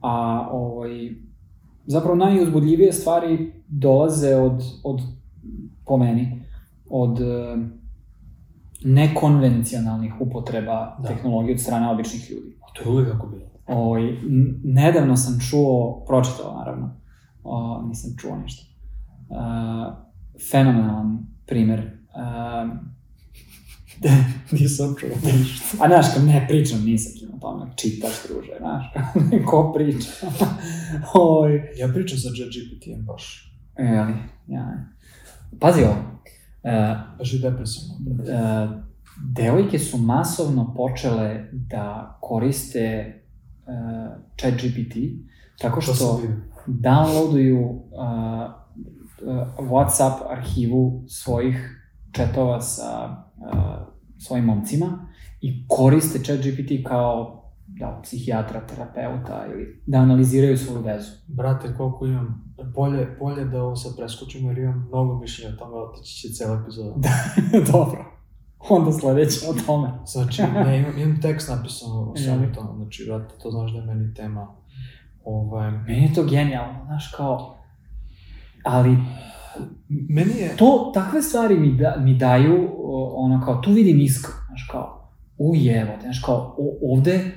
a ovaj, zapravo najuzbudljivije stvari dolaze od, od po meni, od e, nekonvencionalnih upotreba Da. tehnologije od strane običnih ljudi. a to je uvijek tako bilo. Ovaj, nedavno sam čuo, pročitao naravno, o, nisam čuo ništa, uh, fenomenalan primer. Uh, Nisam čuo ništa. a znaš, kad ne pričam, nisam kim o tome, čitaš, druže, znaš, ko priča. Oj, Ja pričam sa ChatGPT-em baš, e, ali, ja. Pazi ovo, uh, baš i depresivno. e, devojke su masovno počele da koriste e, ChatGPT tako To što downloaduju uh, uh, WhatsApp arhivu svojih chatova sa uh, svojim momcima i koriste ChatGPT kao da, psihijatra, terapeuta ili da analiziraju svoju vezu. Brate, koliko imam, bolje, bolje da ovo sad preskočimo jer imam mnogo mišljenja o tome, otići će cijela epizoda. Dobro. Onda sledeće o tome. Znači, ne, imam, imam tekst napisan o svemu tome, znači, brate, to znaš da je meni tema. Ovaj, Meni je to genijalno, znaš, kao... Ali meni je, to, takve stvari mi, da, mi daju, ono kao, tu vidim iskru, znaš, kao, ujevo, znaš, kao, o, ovde,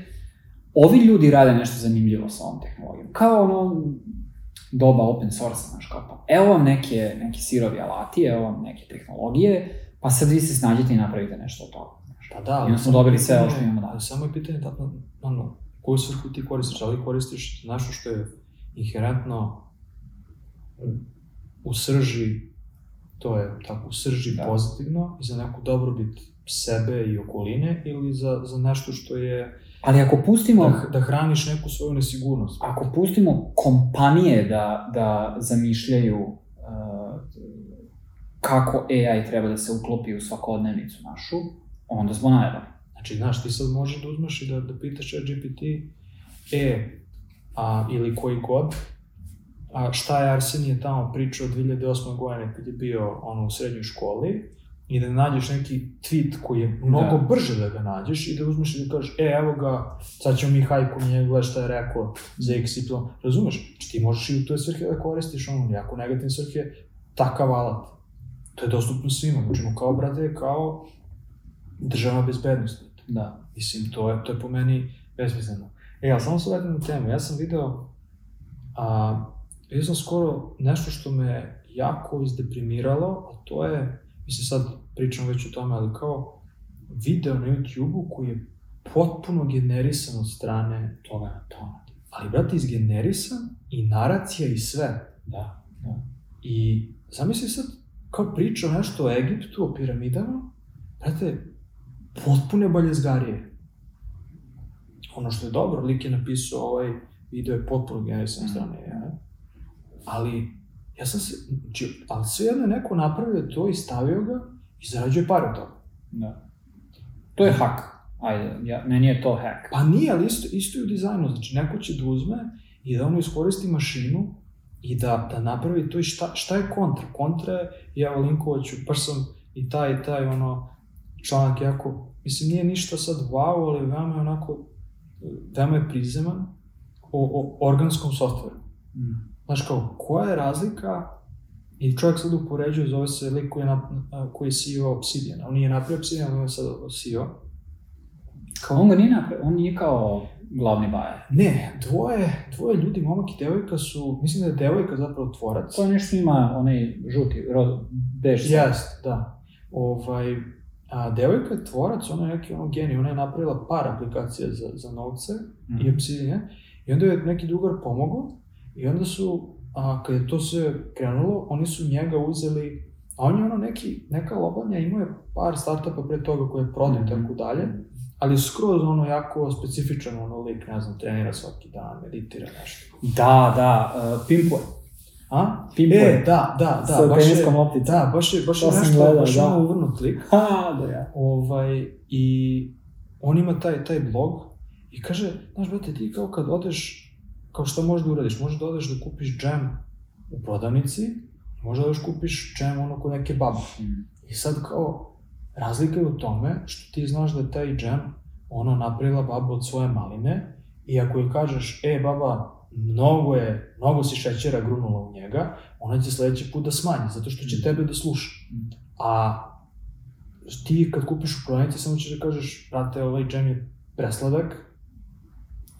ovi ljudi rade nešto zanimljivo sa ovom tehnologijom. Kao ono, doba open source, znaš, kao, pa, evo vam neke, neki sirovi alati, evo vam neke tehnologije, pa sad vi se snađete i napravite nešto od toga. Znaš. pa da, I onda smo dobili sve ovo što imamo danas. ali Samo je pitanje, da, ono, koju svrhu ti koristiš, da li koristiš nešto što je inherentno u srži, to je tako, u srži Da. pozitivno i za neku dobrobit sebe i okoline ili za, za nešto što je Ali ako pustimo, da, da hraniš neku svoju nesigurnost. ako pustimo kompanije da, da zamišljaju uh, kako AI treba da se uklopi u svakodnevnicu našu, onda smo najbolji. Znači, znaš, ti sad možeš da uzmeš i da, da pitaš GPT, e, a, ili koji god, a šta je Arsenije tamo pričao 2008. godine kad je bio ono, u srednjoj školi, i da nađeš neki tweet koji je mnogo Da. brže da ga nađeš i da uzmeš i da kažeš, e, evo ga, sad ćemo mi hajku na njega gledati šta je rekao za x, y, razumeš? Znači, ti možeš i u toj svrhe da koristiš ono, jako negativne svrhe, takav alat. To je dostupno svima, znači, kao, brate, kao državna bezbednost. Da. Mislim, to je, to je po meni besmisleno. E, ali samo se vratim na temu. Ja sam video, a, vidio sam skoro nešto što me jako izdeprimiralo, a to je, mislim sad pričam već o tome, ali kao video na YouTube-u koji je potpuno generisan od strane Toga na tona. ali brate, izgenerisan i naracija i sve. Da, da. I zamisli sad, kao priča nešto o Egiptu, o piramidama, brate, potpune baljezgarije. Ono što je dobro, lik je napisao ovaj video je potpuno generisan od strane ja. Ali, ja sam se, znači, ali svejedno je neko napravio to i stavio ga i zarađuje pare od toga. da. To je hak. Ajde, ja, meni je to hack. Pa nije, ali isto, isto i u dizajnu, znači neko će da uzme i da ono iskoristi mašinu i da, da napravi to i šta, šta je kontra? Kontra je, ja evo linkovaću, baš sam i taj, i taj ono, članak jako, mislim nije ništa sad wow, ali veoma je onako, veoma je prizeman o, o organskom softveru. Mm. Znaš kao, koja je razlika i čovjek sad upoređuje, zove se lik koji je, nap, koji je CEO Obsidian, on nije napravio Obsidian, on je sad CEO. Kao on ga nije napravio, on nije kao glavni bajer. Ne, dvoje, dvoje ljudi, momak i devojka su, mislim da je devojka zapravo tvorac. To je nešto ima onaj žuti, rod, bež. Jest, da. Ovaj, a devojka je tvorac, ona je neki ono genij, ona je napravila par aplikacija za, za novce Mhm. i Obsidian, i onda je neki drugar pomogao i onda su, a, kad je to sve krenulo, oni su njega uzeli, a on je ono neki, neka lobanja, imao je par startupa pre toga koje je prodao i Mhm. tako dalje, ali skroz ono jako specifičan ono lik, ne znam, trenira svaki dan, meditira nešto. Da, da, uh, pimpuje. A? Pimpuje. E, da, da, da, Sa baš je, teniskom lopticom. da, baš je, baš je To nešto, gledao, baš da. ono uvrnut lik. Ha, da ja. Ovaj, I on ima taj, taj blog i kaže, znaš, brate, ti kao kad odeš, kao šta možeš da uradiš? Možeš da odeš da kupiš džem u prodavnici, možda da još kupiš džem ono kod neke babe. Mm. I sad kao, razlika je u tome što ti znaš da je taj džem ono napravila baba od svoje maline i ako joj kažeš, e baba, mnogo je, mnogo si šećera grunula u njega, ona će sledeći put da smanji, zato što će tebe da sluša. Mm. A ti kad kupiš u prodavnici samo ćeš da kažeš, brate, ovaj džem je presladak,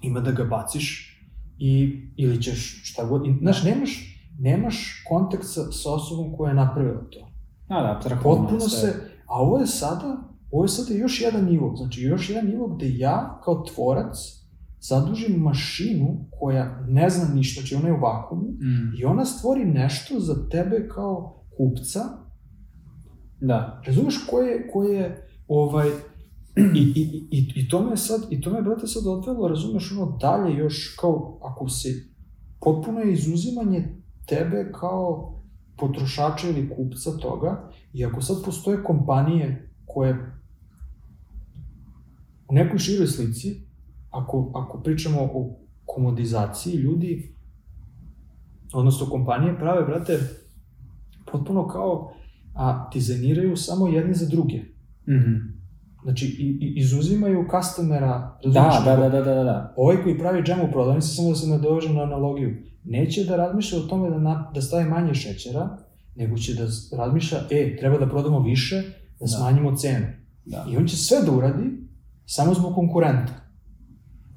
ima da ga baciš i, ili ćeš šta god, i, znaš, nemaš, nemaš kontakt sa, sa osobom koja je napravila to. Da, da, Potpuno se, a ovo je sada, ovo je sada još jedan nivo, znači još jedan nivo gde ja kao tvorac zadužim mašinu koja ne zna ništa, znači ona je u vakumu Mm. i ona stvori nešto za tebe kao kupca, Da. razumeš koje, koje ovaj, i, i, i, i to me sad, i to me, brate, sad odvelo, razumeš, ono, dalje još, kao, ako se, potpuno je izuzimanje tebe kao potrošača ili kupca toga, i ako sad postoje kompanije koje u nekoj široj slici, ako, ako pričamo o komodizaciji, ljudi, odnosno kompanije prave, brate, potpuno kao a dizajniraju samo jedni za druge. Mhm. Znači, i, i, izuzimaju customera, Da, da, da, da, da, da. Ovaj koji pravi džem u prodavnici, samo da se nadoveže na analogiju, neće da razmišlja o tome da, na, da stavi manje šećera, nego će da razmišlja, e, treba da prodamo više, da, Da. smanjimo cenu. Da. I on će sve da uradi, samo zbog konkurenta.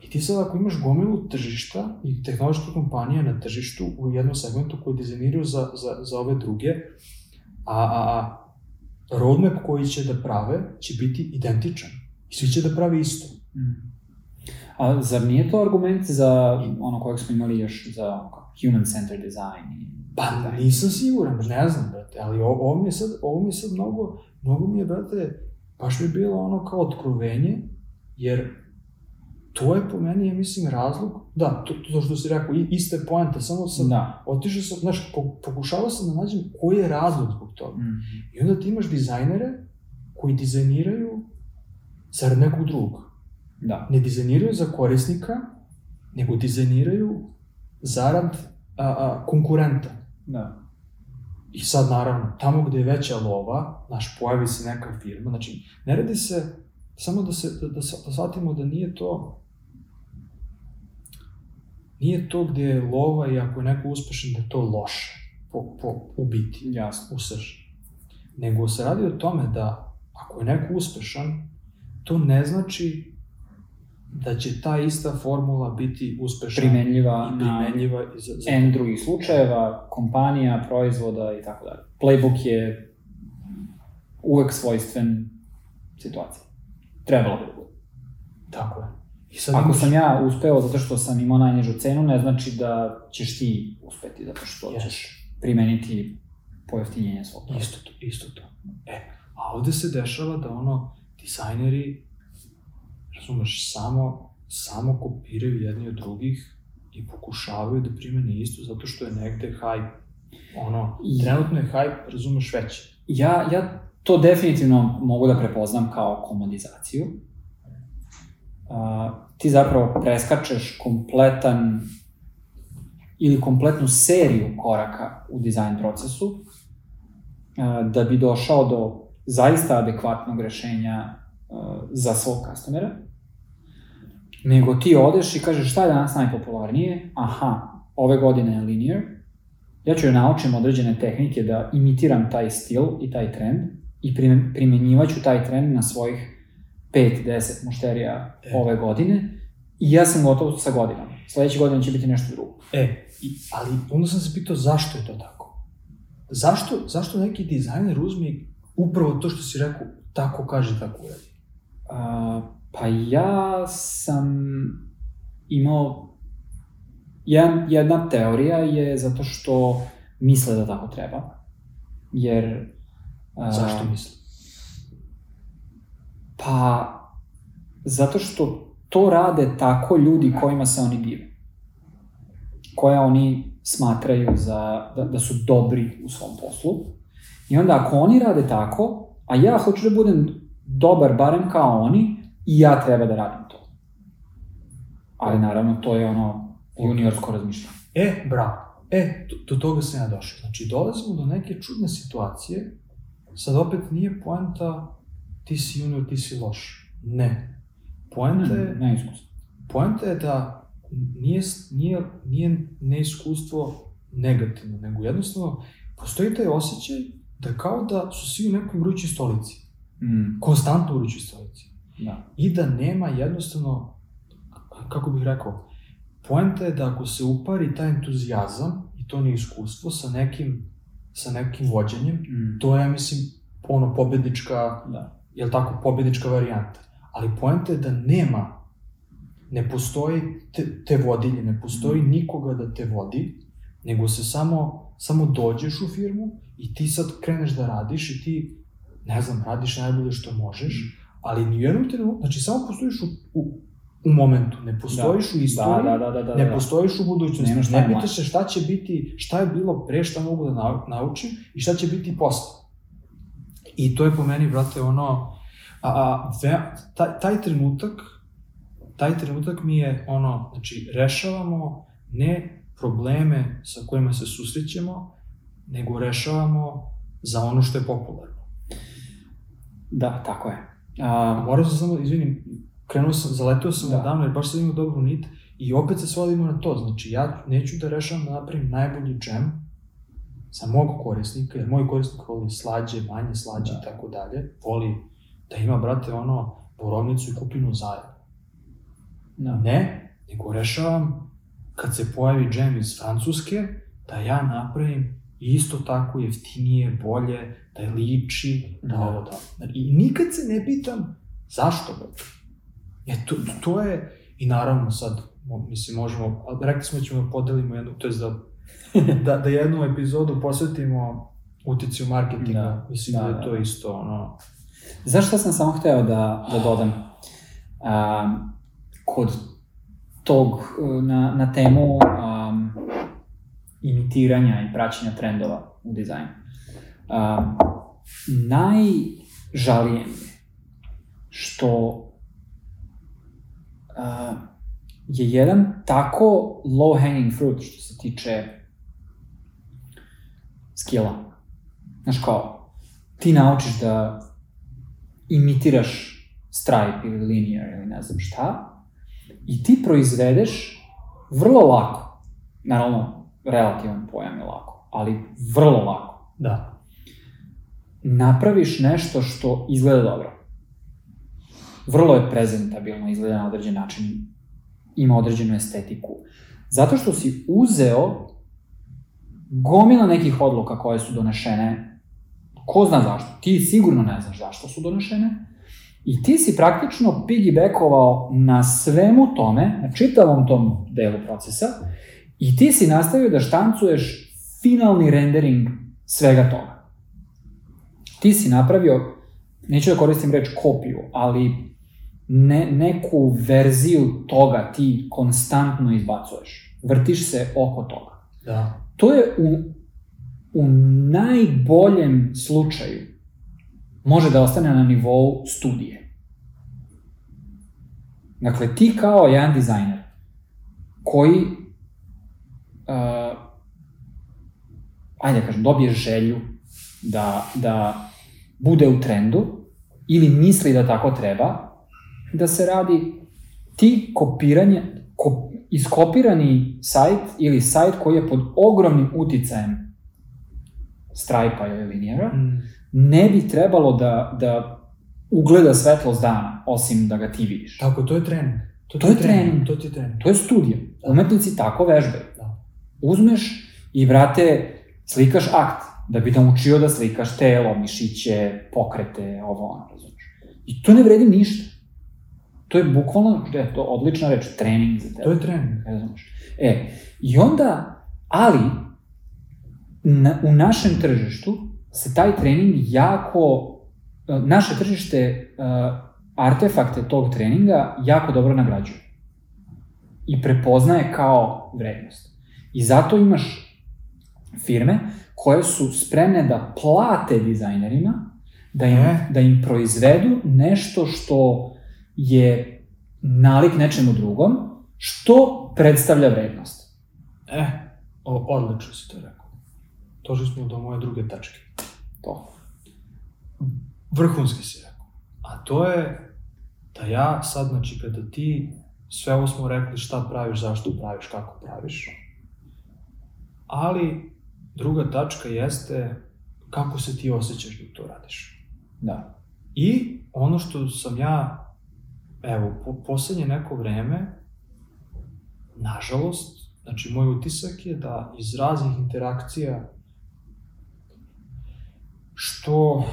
I ti sad ako imaš gomilu tržišta i tehnološke kompanije na tržištu u jednom segmentu koji dizajniraju za, za, za ove druge, a, a, a roadmap koji će da prave će biti identičan. I svi će da prave isto. Mm. A zar nije to argument za ono kojeg smo imali još za human-centered design? i- Pa nisam siguran, ne znam, brate, ali ovo, ovo mi je sad, ovo mi je sad mnogo, mnogo mi je, brate, baš mi je bilo ono kao otkrovenje, jer to je po meni, ja mislim, razlog, da, to, to što si rekao, ista je poenta, samo sam, Da. otišao sam, znaš, po, pokušavao sam da nađem koji je razlog zbog toga. Mm. I onda ti imaš dizajnere koji dizajniraju zarad nekog drugog. Da. Ne dizajniraju za korisnika, nego dizajniraju zarad a, a, konkurenta. Da. I sad, naravno, tamo gde je veća lova, znaš, pojavi se neka firma, znači, ne radi se, samo da se, da, da, da shvatimo da nije to, nije to gde je lova i ako je neko uspešan da je to loše, po, po, u biti, Jasno. u srži. Nego se radi o tome da, ako je neko uspešan, to ne znači da će ta ista formula biti uspešna Primenljiva i na primenljiva i za, za N drugih slučajeva, kompanija, proizvoda i tako dalje. Playbook je uvek svojstven situaciji. Trebalo bi da bude. Tako je. I sad Ako imaš- sam ja uspeo zato što sam imao najnižu cenu, ne znači da ćeš ti uspeti zato što Yes. ćeš primeniti pojeftinjenje svog proizvoda. Isto to, isto to. E, a ovde se dešava da ono, dizajneri, razumeš, samo, samo kopiraju jedni od drugih i pokušavaju da primene isto zato što je negde hype. Ono, I- trenutno je hype, razumeš, veći. Ja, ja to definitivno mogu da prepoznam kao komodizaciju. Uh, ti zapravo preskačeš kompletan ili kompletnu seriju koraka u dizajn procesu uh, da bi došao do zaista adekvatnog rešenja uh, za svog customera. Nego ti odeš i kažeš šta je danas najpopularnije, aha, ove godine je linear, ja ću da naučim određene tehnike da imitiram taj stil i taj trend i primen- primenjivaću taj trend na svojih 5-10 mušterija E. ove godine i ja sam gotov sa godinom. Sledeće godine će biti nešto drugo. E, i, ali onda sam se pitao zašto je to tako? Zašto, zašto neki dizajner uzme upravo to što si rekao, tako kaže, tako uradi? A, pa ja sam imao jedan, jedna teorija je zato što misle da tako treba. Jer... a, Zašto misli? Pa, zato što to rade tako ljudi kojima se oni dive. Koja oni smatraju za, da, da su dobri u svom poslu. I onda ako oni rade tako, a ja hoću da budem dobar barem kao oni, i ja treba da radim to. Ali naravno to je ono juniorsko razmišljanje. E, bravo. E, do, do toga sam ja došao. Znači, dolazimo do neke čudne situacije, sad opet nije poenta ti si junior, ti si loš. Ne. Poenta je, Ne, neiskusno. poenta je da nije, nije, nije neiskustvo negativno, nego jednostavno postoji taj osjećaj da kao da su svi u nekoj vrućoj stolici. Mm, Konstantno u vrućoj stolici. da. I da nema jednostavno, kako bih rekao, poenta je da ako se upari taj entuzijazam i to neiskustvo sa nekim, sa nekim vođenjem, Mm, to je, ja mislim, ono, pobednička, da. Jel tako, pobednička varijanta. Ali poenta je da nema, ne postoji te, te vodilje, ne postoji nikoga da te vodi, nego se samo, samo dođeš u firmu i ti sad kreneš da radiš i ti, ne znam, radiš najbolje što možeš, ali ni u jednom trenutku, znači samo postojiš u, u, u momentu, ne postojiš u istoriji, Da, da, da, da, da, ne da. postojiš u budućnosti, Nemaš ne timeline. pitaš se šta će biti, šta je bilo pre, šta mogu da nau- naučim i šta će biti posle. I to je po meni, brate, ono, a, a ve, taj, taj trenutak, taj trenutak mi je ono, znači, rešavamo ne probleme sa kojima se susrećemo, nego rešavamo za ono što je popularno. Da, tako je. A, Morao sam samo, izvinim, krenuo sam, zaleteo sam Da. da. odavno jer baš sam imao dobru nit i opet se svodimo na to, znači ja neću da rešavam da napravim najbolji džem za mog korisnika, jer moj korisnik voli slađe, manje slađe Da. i tako dalje, voli da ima, brate, ono, borovnicu i kupinu zajedno. da. Ne, nego rešavam kad se pojavi džem iz Francuske, da ja napravim isto tako jeftinije, bolje, da je liči, da Da. ovo da. I nikad se ne pitam zašto ga. E, to, to je, i naravno sad, mislim, možemo, rekli smo da ćemo da podelimo jednu, to je da, da, da jednu epizodu posvetimo uticiju marketinga, Da, mislim da, da, je to da. isto, ono, Znaš šta sam samo hteo da, da dodam? Um, kod tog, na, na temu um, imitiranja i praćenja trendova u dizajnu. Um, najžalije mi je što uh, je jedan tako low hanging fruit što se tiče skilla. Znaš kao, ti naučiš da imitiraš Stripe ili Linear ili ne znam šta i ti proizvedeš vrlo lako, naravno relativan pojam je lako, ali vrlo lako, da, napraviš nešto što izgleda dobro. vrlo je prezentabilno, izgleda na određen način, ima određenu estetiku. Zato što si uzeo gomila nekih odluka koje su donešene, ko zna zašto, ti sigurno ne znaš zašto su donešene, i ti si praktično piggybackovao na svemu tome, na čitavom tom delu procesa, i ti si nastavio da štancuješ finalni rendering svega toga. Ti si napravio, neću da koristim reč kopiju, ali ne, neku verziju toga ti konstantno izbacuješ. Vrtiš se oko toga. Da. To je u, u najboljem slučaju može da ostane na nivou studije. Dakle, ti kao jedan dizajner koji uh, ajde da kažem, dobije želju da, da bude u trendu ili misli da tako treba, da se radi ti kopiranje, ko, iskopirani sajt ili sajt koji je pod ogromnim uticajem Stripe-a ili Lineara, Mm. ne bi trebalo da, da ugleda svetlost dana, osim da ga ti vidiš. Tako, to je trening. To, To je trening. To ti je trening. To je studija. Umetnici tako vežbaju. Da. Uzmeš i, brate, slikaš akt, da bi naučio da slikaš telo, mišiće, pokrete, ovo, ono, razumeš. I to ne vredi ništa. To je bukvalno, je to odlična reč, trening za tebe. To je trening. Razumeš? E, i onda, ali, na, u našem tržištu se taj trening jako, e, naše tržište uh, artefakte tog treninga jako dobro nagrađuje. I prepoznaje kao vrednost. I zato imaš firme koje su spremne da plate dizajnerima da im, E. da im proizvedu nešto što je nalik nečemu drugom, što predstavlja vrednost. E, o, odlično si to rekao. Došli smo do moje druge tačke. To. Vrhunski si rekao. A to je da ja sad, znači, kada ti sve ovo smo rekli šta praviš, zašto praviš, kako praviš, ali druga tačka jeste kako se ti osjećaš dok to radiš. Da. I ono što sam ja, evo, po, poslednje neko vreme, nažalost, znači moj utisak je da iz raznih interakcija što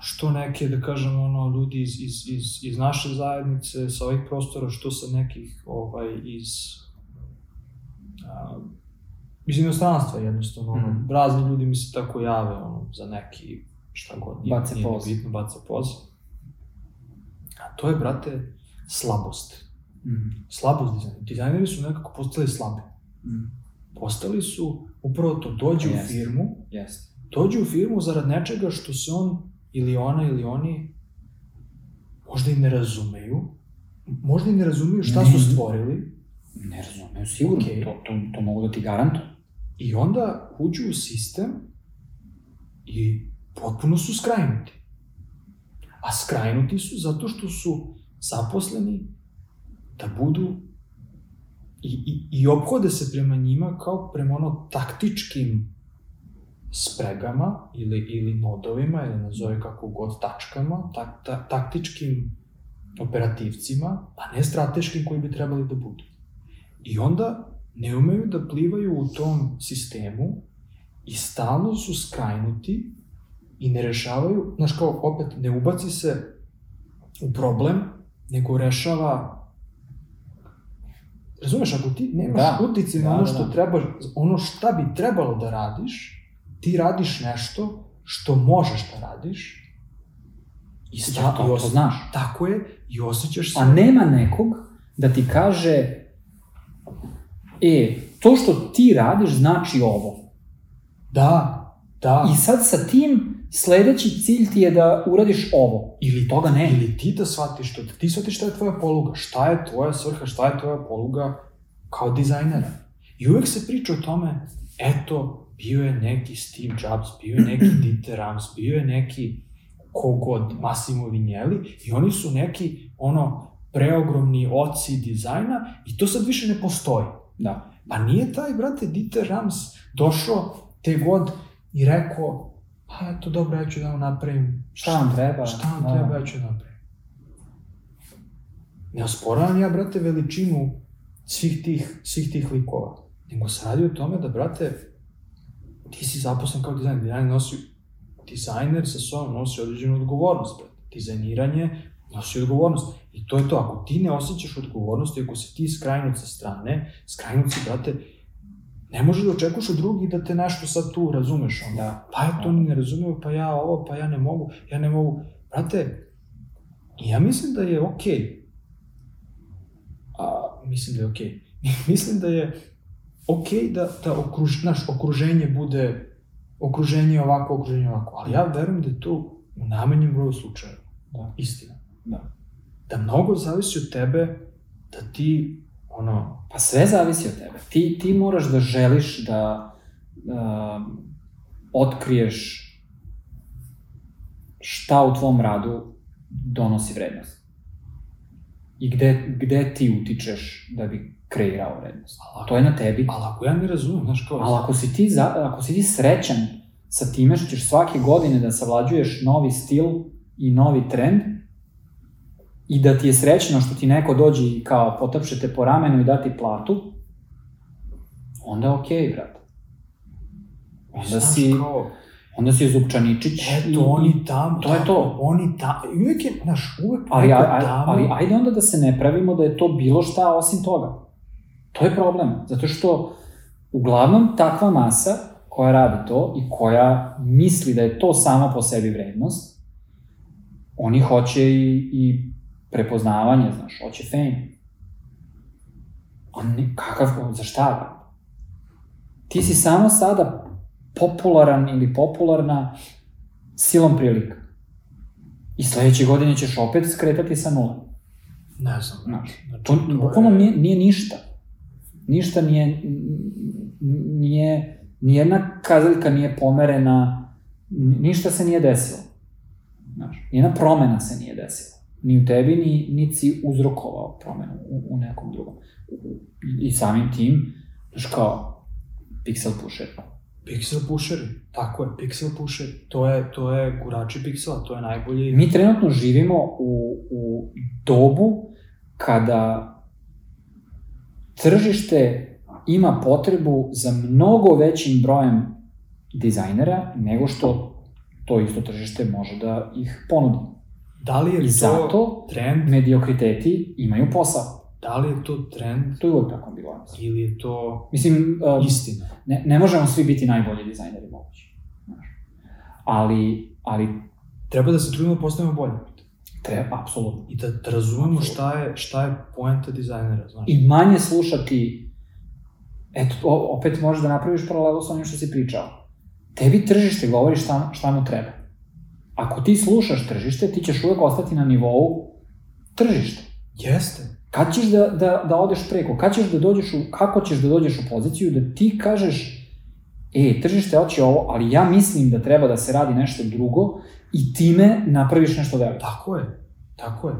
što neke, da kažem, ono, ljudi iz, iz, iz, iz naše zajednice, sa ovih prostora, što sa nekih, ovaj, iz, a, iz inostranstva jednostavno, ono, Mhm. razni ljudi mi se tako jave, ono, za neki, šta god, nije, Bace nije bitno, baca poz. To je, brate, slabost. Mm. Slabost dizajnera. Dizajneri su nekako postali slabi. Mm. Postali su, upravo to, dođu u Jeste. firmu, Jeste. dođu u firmu zarad nečega što se on ili ona ili oni možda i ne razumeju, možda i ne razumeju šta Ne. su stvorili Ne razumeju, sigurno, Okej. to, to, to mogu da ti garantujem. i onda uđu u sistem i potpuno su skrajnuti. A skrajnuti su zato što su zaposleni da budu i, i, i ophode se prema njima kao prema ono taktičkim spregama ili, ili nodovima ili nazove kako god tačkama, tak, ta, taktičkim operativcima, a ne strateškim koji bi trebali da budu. I onda ne umeju da plivaju u tom sistemu i stalno su skrajnuti i ne rešavaju, znaš kao, opet, ne ubaci se u problem, nego rešava Razumeš, ako ti nemaš Da. uticaj na Da, ono da, što da. treba, ono šta bi trebalo da radiš, ti radiš nešto što možeš da radiš i, sta, Ja, to, i to os- znaš. Tako je, i osjećaš se... A nema nekog da ti kaže e, to što ti radiš znači ovo. Da, da. I sad sa tim sledeći cilj ti je da uradiš ovo. Ili Toga nema. Ili ti da shvatiš to, da ti shvatiš šta je tvoja poluga, šta je tvoja svrha, šta je tvoja poluga kao dizajnera. I uvek se priča o tome, eto, bio je neki Steve Jobs, bio je neki Dieter Rams, bio je neki kogod, Massimo Vignelli, i oni su neki, ono, preogromni oci dizajna i to sad više ne postoji. Da. Pa nije taj, brate, Dieter Rams došao te god i rekao, pa eto, dobro, ja ću da vam napravim Šta vam treba? Šta vam Da. treba, ja ću da napravim. ne osporavam ja, brate, veličinu svih tih, svih tih likova. Nego se radi o tome da, brate, ti si zaposlen kao dizajner, dizajner nosi, dizajner sa sobom nosi određenu odgovornost, brate. Dizajniranje nosi odgovornost. I to je to, ako ti ne osjećaš odgovornost i ako si ti skrajnut sa strane, skrajnut si, brate, ne možeš da očekuješ od drugih da te nešto sad tu razumeš, onda. Da. Pa ja to ni ne razumeju, pa ja ovo, pa ja ne mogu, ja ne mogu. Brate, ja mislim da je okej. Okay. A, mislim da je okej. Okay. mislim da je okej okay da, da okruž, naš, okruženje bude, okruženje ovako, okruženje ovako, ali ja verujem da je to u najmanjem broju slučajeva. Da. Istina. Da. Da mnogo zavisi od tebe da ti, ono, Pa sve zavisi od tebe. Ti, ti moraš da želiš da uh, otkriješ šta u tvom radu donosi vrednost. I gde, gde ti utičeš da bi kreirao vrednost. ali, To je na tebi. ali ako ja ne razumem, znaš kao, Ali ako si ti, za, ako si ti srećan sa time što ćeš svake godine da savlađuješ novi stil i novi trend, i da ti je srećno što ti neko dođe i kao potapše te po ramenu i da ti platu, onda je okej, okay, brate. Onda znaš si, kao, onda si Zupčaničić. eto, i- oni tamo, to je to. Oni tamo, i uvijek je, znaš, uvijek Ali, neko a, a, tamo, ali ajde onda da se ne pravimo da je to bilo šta osim toga. To je problem, zato što uglavnom takva masa koja radi to i koja misli da je to sama po sebi vrednost, oni hoće i, i prepoznavanje, znaš, hoće fame. A ne, kakav, za šta? Ti si samo sada popularan ili popularna silom prilika. I sledeće godine ćeš opet skretati sa nula. ne znam, Znaš, znači, To, to bukvalno je- nije, nije ništa. Ništa nije, nije, nijedna kazaljka nije pomerena, ni- ništa se nije desilo. Znaš, nijedna promena se nije desila. Ni u tebi, ni, ni si uzrokovao promenu u, u nekom drugom. I samim tim, znaš kao, pixel pusher. Pixel pusheri, tako je, pixel pusheri, to je, to je gurači piksela, to je najbolji... Mi trenutno živimo u, u dobu kada tržište ima potrebu za mnogo većim brojem dizajnera nego što to isto tržište može da ih ponudi. Da li je I to zato trend, mediokriteti imaju posao. da li je to trend To je uvek tako bilo. ili je to Mislim, um, istina? ne, ne možemo svi biti najbolji dizajneri mogući. Znaš. Ali, ali Treba da se trudimo da postavimo bolje. treba, apsolutno. I da, da razumemo šta je, šta je poenta dizajnera, znaš. i manje slušati, eto, opet možeš da napraviš paralelu sa onim što si pričao. Tebi tržište govori šta, šta mu treba. Ako ti slušaš tržište, ti ćeš uvek ostati na nivou tržišta. Jeste. Kad ćeš da, da, da odeš preko? Kad ćeš da dođeš u, kako ćeš da dođeš u poziciju da ti kažeš e, tržište hoće ovo, ali ja mislim da treba da se radi nešto drugo i time napraviš nešto veliko. Tako je, tako je,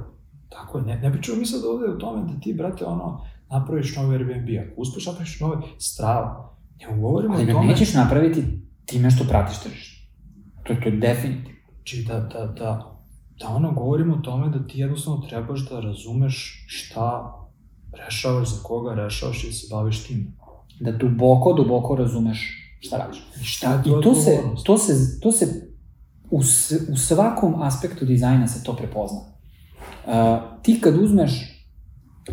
tako je. Ne, ne pričamo mi sad ovde o tome da ti, brate, ono, napraviš novi Airbnb, ako uspeš napraviš nove strava. Ne govorimo Ali o tome, nećeš napraviti time što pratiš tržište. To, to je definitivno. Znači da, da, da, da ono, govorimo o tome da ti jednostavno trebaš da razumeš šta rešavaš, za koga rešavaš i da se baviš tim. da duboko, duboko razumeš šta radiš. I šta I to se, to se, to se u, u svakom aspektu dizajna se to prepozna. Uh, ti kad uzmeš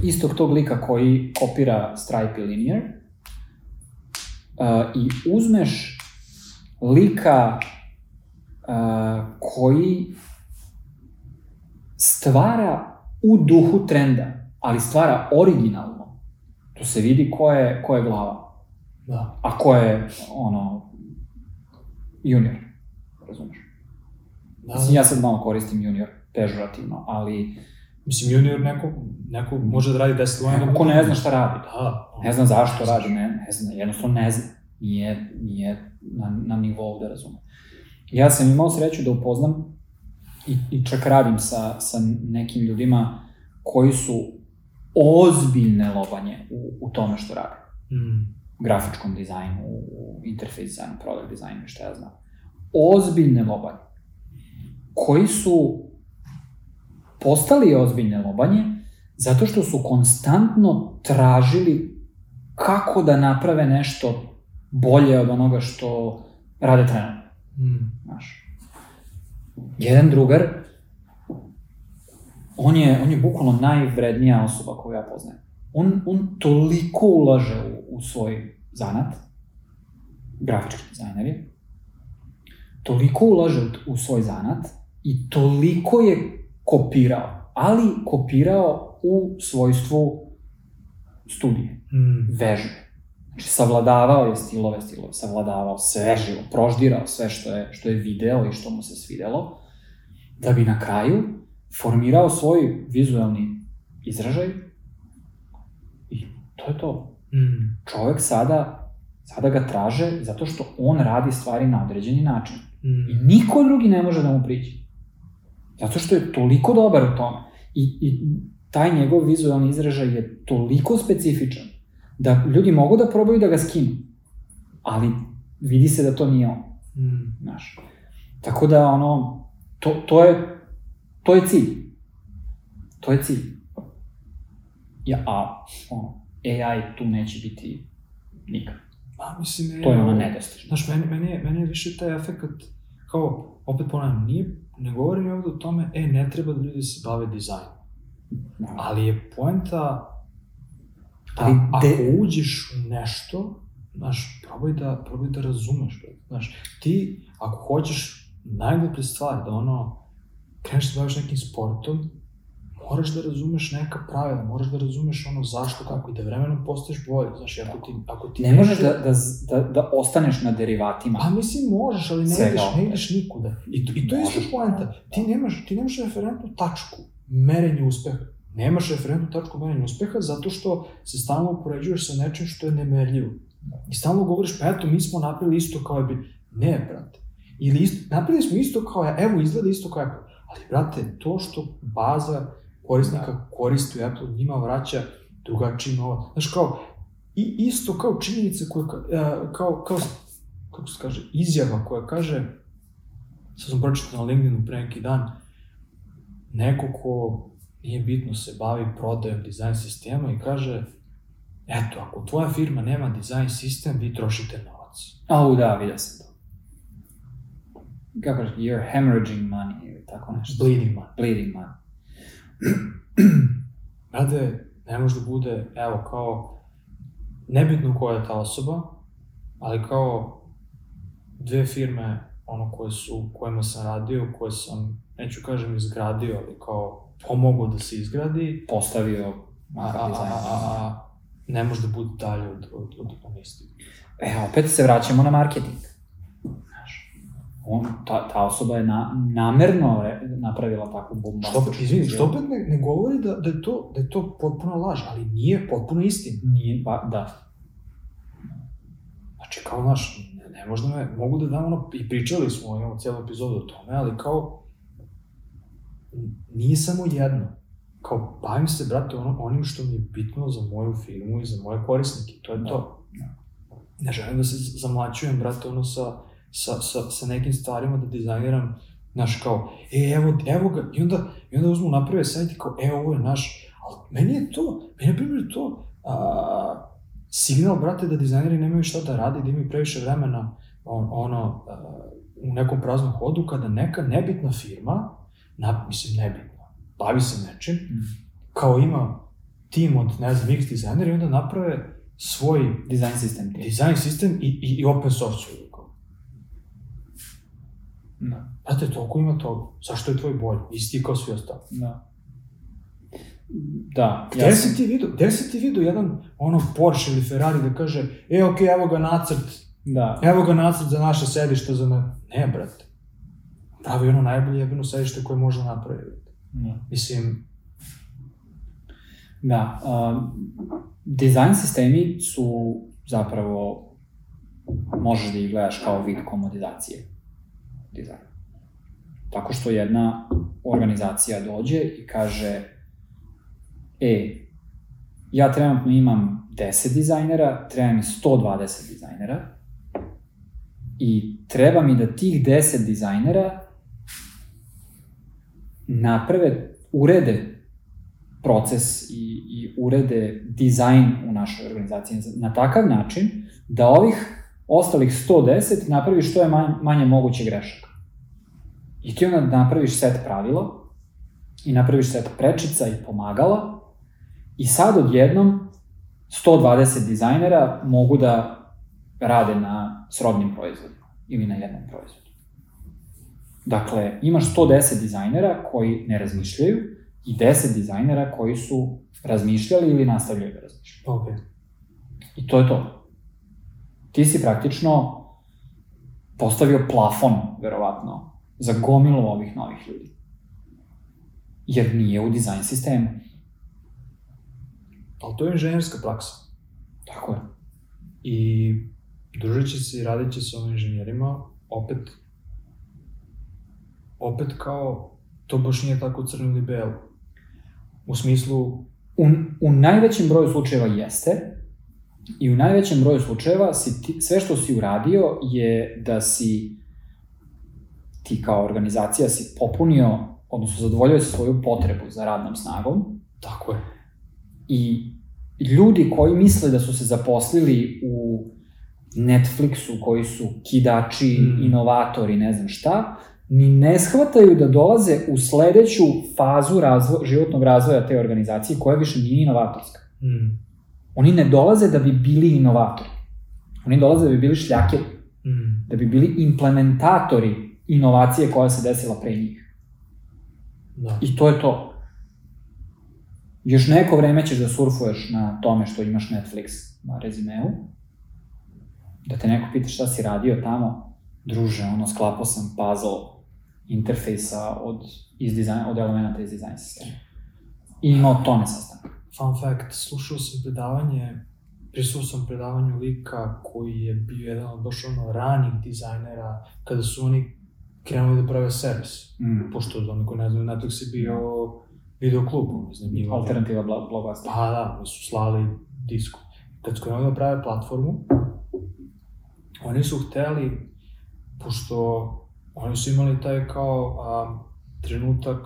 istog tog lika koji kopira Stripe i Linear uh, i uzmeš lika uh, koji stvara u duhu trenda, ali stvara originalno. To se vidi ko je, ko je glava. Da. A ko je, ono, junior, razumeš? da. Mislim, ja sad malo koristim junior pežurativno, ali Mislim, junior neko, neko može da radi 10 godina. neko ko ne zna šta radi. Da. Ne zna zašto radi, ne, ne zna, jednostavno ne zna. Nije, nije na, na nivou da razume. Ja sam imao sreću da upoznam i, i čak radim sa, sa nekim ljudima koji su ozbiljne lobanje u, u tome što rade. Mm. grafičkom dizajnu, u interface dizajnu, product dizajnu, šta ja znam. Ozbiljne lobanje. Koji su postali ozbiljne lobanje Zato što su konstantno tražili kako da naprave nešto bolje od onoga što rade trenutno. Mm. Znaš. Jedan drugar, on je, on je bukvalno najvrednija osoba koju ja poznajem. On, on toliko ulaže u, u svoj zanat, grafički dizajner je, toliko ulaže u, u svoj zanat i toliko je kopirao, ali kopirao u svojstvu studije, Mm. vežbe. Znači, savladavao je stilove, stilove, savladavao sve živo, proždirao sve što je, što je video i što mu se svidelo, da bi na kraju formirao svoj vizualni izražaj i to je to. Mm. Čovek sada, sada ga traže zato što on radi stvari na određeni način. I Mm. niko drugi ne može da mu priđe. Zato što je toliko dobar u tome. I, i taj njegov vizualni izražaj je toliko specifičan da ljudi mogu da probaju da ga skinu. Ali vidi se da to nije on, Mm. znaš. Tako da, ono, to, to je, to je cilj. To je cilj. Ja, a, ono, AI tu neće biti nikad. Pa, mislim, To je ono nedostižno. Znaš, meni, meni, je, meni je više taj efekt, kao, opet ponavljam, nije, ne govorim ovde o tome, e, ne treba da ljudi se bave dizajnom. Ali je poenta, da Ali ako de- uđeš u nešto, znaš, probaj da, probaj da razumeš, znaš, ti, ako hoćeš najgluplje stvari, da ono, kreneš da baviš nekim sportom, moraš da razumeš neka pravila, moraš da razumeš ono zašto, kako i da vremenom postaješ bolji, znaš, ako ti, ako ti Ne možeš da, da, da, da ostaneš na derivatima. Pa mislim možeš, ali ne ideš, ne ideš nikuda. I i to je isto poenta. Ti nemaš, ti nemaš referentnu tačku merenja uspeha. Nemaš referentnu tačku merenja uspeha zato što se stalno upoređuješ sa nečim što je nemerljivo. I stalno govoriš, pa eto, mi smo napravili isto kao je bi... Ne, brate. Ili isto, napravili smo isto kao je, evo, izgleda isto kao Apple. Ali, brate, to što baza korisnika koristi u Apple njima vraća drugačiji novac. Znaš, kao, i isto kao činjenica koja, e, kao, kao, kako se kaže, izjava koja kaže, sad sam pročitao na LinkedInu pre neki dan, neko ko nije bitno se bavi prodajom dizajn sistema i kaže, eto, ako tvoja firma nema dizajn sistem, vi trošite novac. Au, da, vidio sam to. Kako kaže, you're hemorrhaging money ili tako nešto. Bleeding man. Bleeding money. Brate, ne može da bude, evo, kao, nebitno koja je ta osoba, ali kao dve firme, ono, koje su, kojima sam radio, koje sam, neću kažem izgradio, ali kao pomogao da se izgradi, Postavio a, a, ne može da bude dalje od, od, od, isti. E, opet se vraćamo na marketing. Znaš, on, ta, ta osoba je na, namerno re, napravila takvu bombastičnu... Što izvini, što opet ne, ne govori da, da, je to, da je to potpuna laž, ali nije potpuno istina. Nije, pa, da. Znači, kao, znaš, ne, ne možda me, mogu da dam ono, i pričali smo, imamo cijelu epizodu o tome, ali kao, nije samo jedno. Kao, bavim se, brate, ono, onim što mi je bitno za moju firmu i za moje korisnike, to je to. Ne želim da se zamlačujem, brate, ono, sa, sa, sa, sa nekim stvarima da dizajniram, znaš, kao, e, evo, evo ga, i onda, i onda uzmu naprave sajt i kao, e, ovo je naš, ali meni je to, meni je primjer to, a, signal, brate, da dizajneri nemaju šta da rade, da imaju previše vremena on, ono, a, u nekom praznom hodu, kada neka nebitna firma, na, mislim nebitna, bavi se nečim, Mm. kao ima tim od, ne znam, x dizajnera i onda naprave svoj Dizajn sistem dizajn sistem i, i, i open source kao. Da. Brate, toliko ima toga. Zašto je tvoj bolji? Isti kao svi ostali. Da. Da, Gde ja si sam, ti vidio, gde si ti vidio jedan ono Porsche ili Ferrari da kaže, e, okej, evo ga nacrt, da, evo ga nacrt za naše sedište, za ne... Ne, brate. Pravi ono najbolje jebeno sedište koje može napraviti. da. Mislim, Da, um, dizajn sistemi su zapravo, možeš da ih gledaš kao vid komodizacije dizajna. Tako što jedna organizacija dođe i kaže, e, ja trenutno imam 10 dizajnera, treba mi 120 dizajnera i treba mi da tih 10 dizajnera naprave, urede proces i, i urede dizajn u našoj organizaciji na takav način da ovih ostalih 110 napraviš što je manje, manje moguće grešaka. I ti onda napraviš set pravila i napraviš set prečica i pomagala i sad odjednom 120 dizajnera mogu da rade na srodnim proizvodima ili na jednom proizvodu. Dakle, imaš 110 dizajnera koji ne razmišljaju i 10 dizajnera koji su razmišljali ili nastavljaju da razmišljaju. Ok. I to je to. Ti si praktično postavio plafon, verovatno, za gomilu ovih novih ljudi. Jer nije u dizajn sistemu. Ali to je inženjerska praksa. Tako je. I družeći se i radeći sa ovim inženjerima, opet, opet kao, to baš nije tako crno ili belo. U smislu, U, u najvećem broju slučajeva jeste, i u najvećem broju slučajeva si ti, sve što si uradio je da si ti kao organizacija si popunio, odnosno zadovoljio si svoju potrebu za radnom snagom tako je. i ljudi koji misle da su se zaposlili u Netflixu, koji su kidači, Mm. inovatori, ne znam šta, ni ne shvataju da dolaze u sledeću fazu razvo, životnog razvoja te organizacije koja više nije inovatorska. Mm. Oni ne dolaze da bi bili inovatori. Oni dolaze da bi bili šljakeri, Mm. da bi bili implementatori inovacije koja se desila pre njih. Da. I to je to. Još neko vreme ćeš da surfuješ na tome što imaš Netflix na rezimeu, da te neko pita šta si radio tamo, druže, ono, sklapao sam puzzle interfejsa od, iz dizajn, od elementa iz dizajn sistema. I imao tone sastanka. Fun fact, slušao sam predavanje, prisuo sam predavanju lika koji je bio jedan od baš ono ranih dizajnera, kada su oni krenuli da prave servis. Mm. Pošto, za oni ko ne znaju, Netflix je bio video klub, ono, iznajmljivanje. Alternativa blo- blockbuster. Pa da, oni su slali disku. Kad su krenuli da prave platformu, oni su hteli, pošto oni su imali taj kao a, trenutak,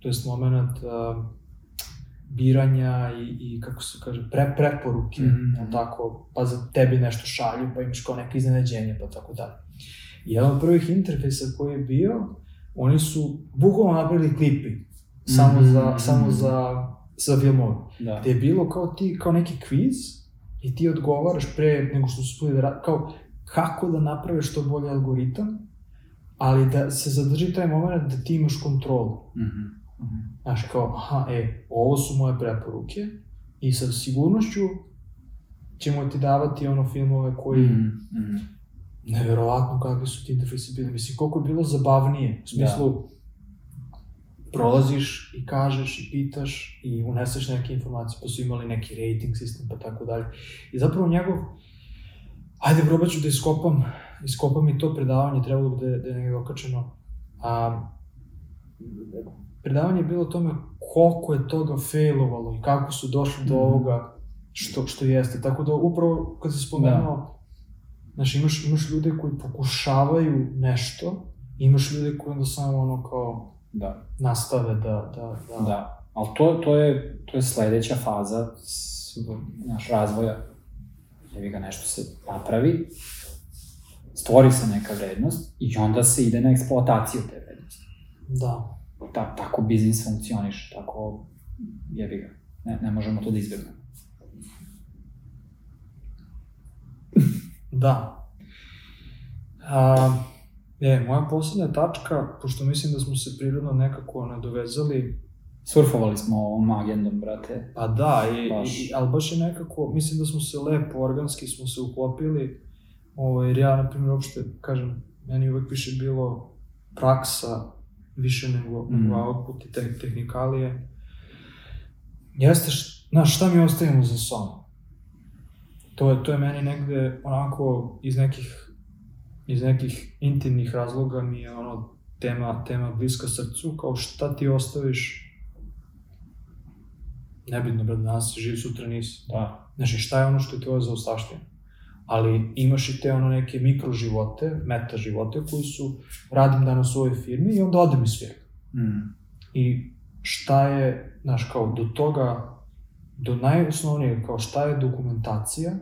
to jest moment a, biranja i, i kako se kaže, pre, preporuke, mm. -hmm. tako, pa za tebi nešto šalju, pa imaš kao neke iznenađenje, pa tako dalje. I jedan od prvih interfejsa koji je bio, oni su bukvalno napravili klipi, samo Mhm. za, samo za, za filmove Da. gde je bilo kao ti, kao neki kviz i ti odgovaraš pre nego što su radi, kao kako da napraviš što bolji algoritam, ali da se zadrži taj moment da ti imaš kontrolu. Mhm. Mhm. Znaš, kao, aha, e, ovo su moje preporuke i sa sigurnošću ćemo ti davati ono filmove koji, mm. Mhm. neverovatno kakvi su ti interfejsi bili. Mislim, koliko je bilo zabavnije, u smislu, da. prolaziš i kažeš i pitaš i uneseš neke informacije, pa su imali neki rating sistem, pa tako dalje. I zapravo njegov, ajde probat ću da iskopam, iskopam i to predavanje, trebalo bi da, je- da je negde okačeno. A, predavanje je bilo o tome koliko je toga failovalo i kako su došli do Mhm. ovoga što, što jeste. Tako da upravo kad si spomenuo, da. znaš, imaš, imaš ljude koji pokušavaju nešto, imaš ljude koji onda samo ono kao Da. nastave da, da, da. Da, ali to, to, je, to je sledeća faza naš razvoja. Jevi ga nešto se napravi, stvori se neka vrednost i onda se ide na eksploataciju te vrednosti. da. Ta, tako biznis funkcioniše, tako jebi ga. Ne, ne možemo to da izbjegnemo. Da. A, je, moja poslednja tačka, pošto mislim da smo se prirodno nekako nadovezali, Surfovali smo ovom agendom, brate. pa da, i, Baš. i, ali baš je nekako, mislim da smo se lepo, organski smo se uklopili, ovaj, jer ja, na primjer, uopšte, kažem, meni uvek više bilo praksa više nego, mm. Nego output i te, tehnikalije. Jeste, š, znaš, šta mi ostavimo za sobom? To je, to je meni negde onako iz nekih, iz nekih intimnih razloga mi je ono tema, tema bliska srcu, kao šta ti ostaviš nebitno, brad, danas živ, sutra nisi. Da. Znači, šta je ono što je tvoje za ostavštine? Ali imaš i te ono neke mikro živote, meta živote koji su, radim danas u ovoj firmi i onda odem iz firme. Mm. I šta je, znaš, kao do toga, do najosnovnijeg, kao šta je dokumentacija,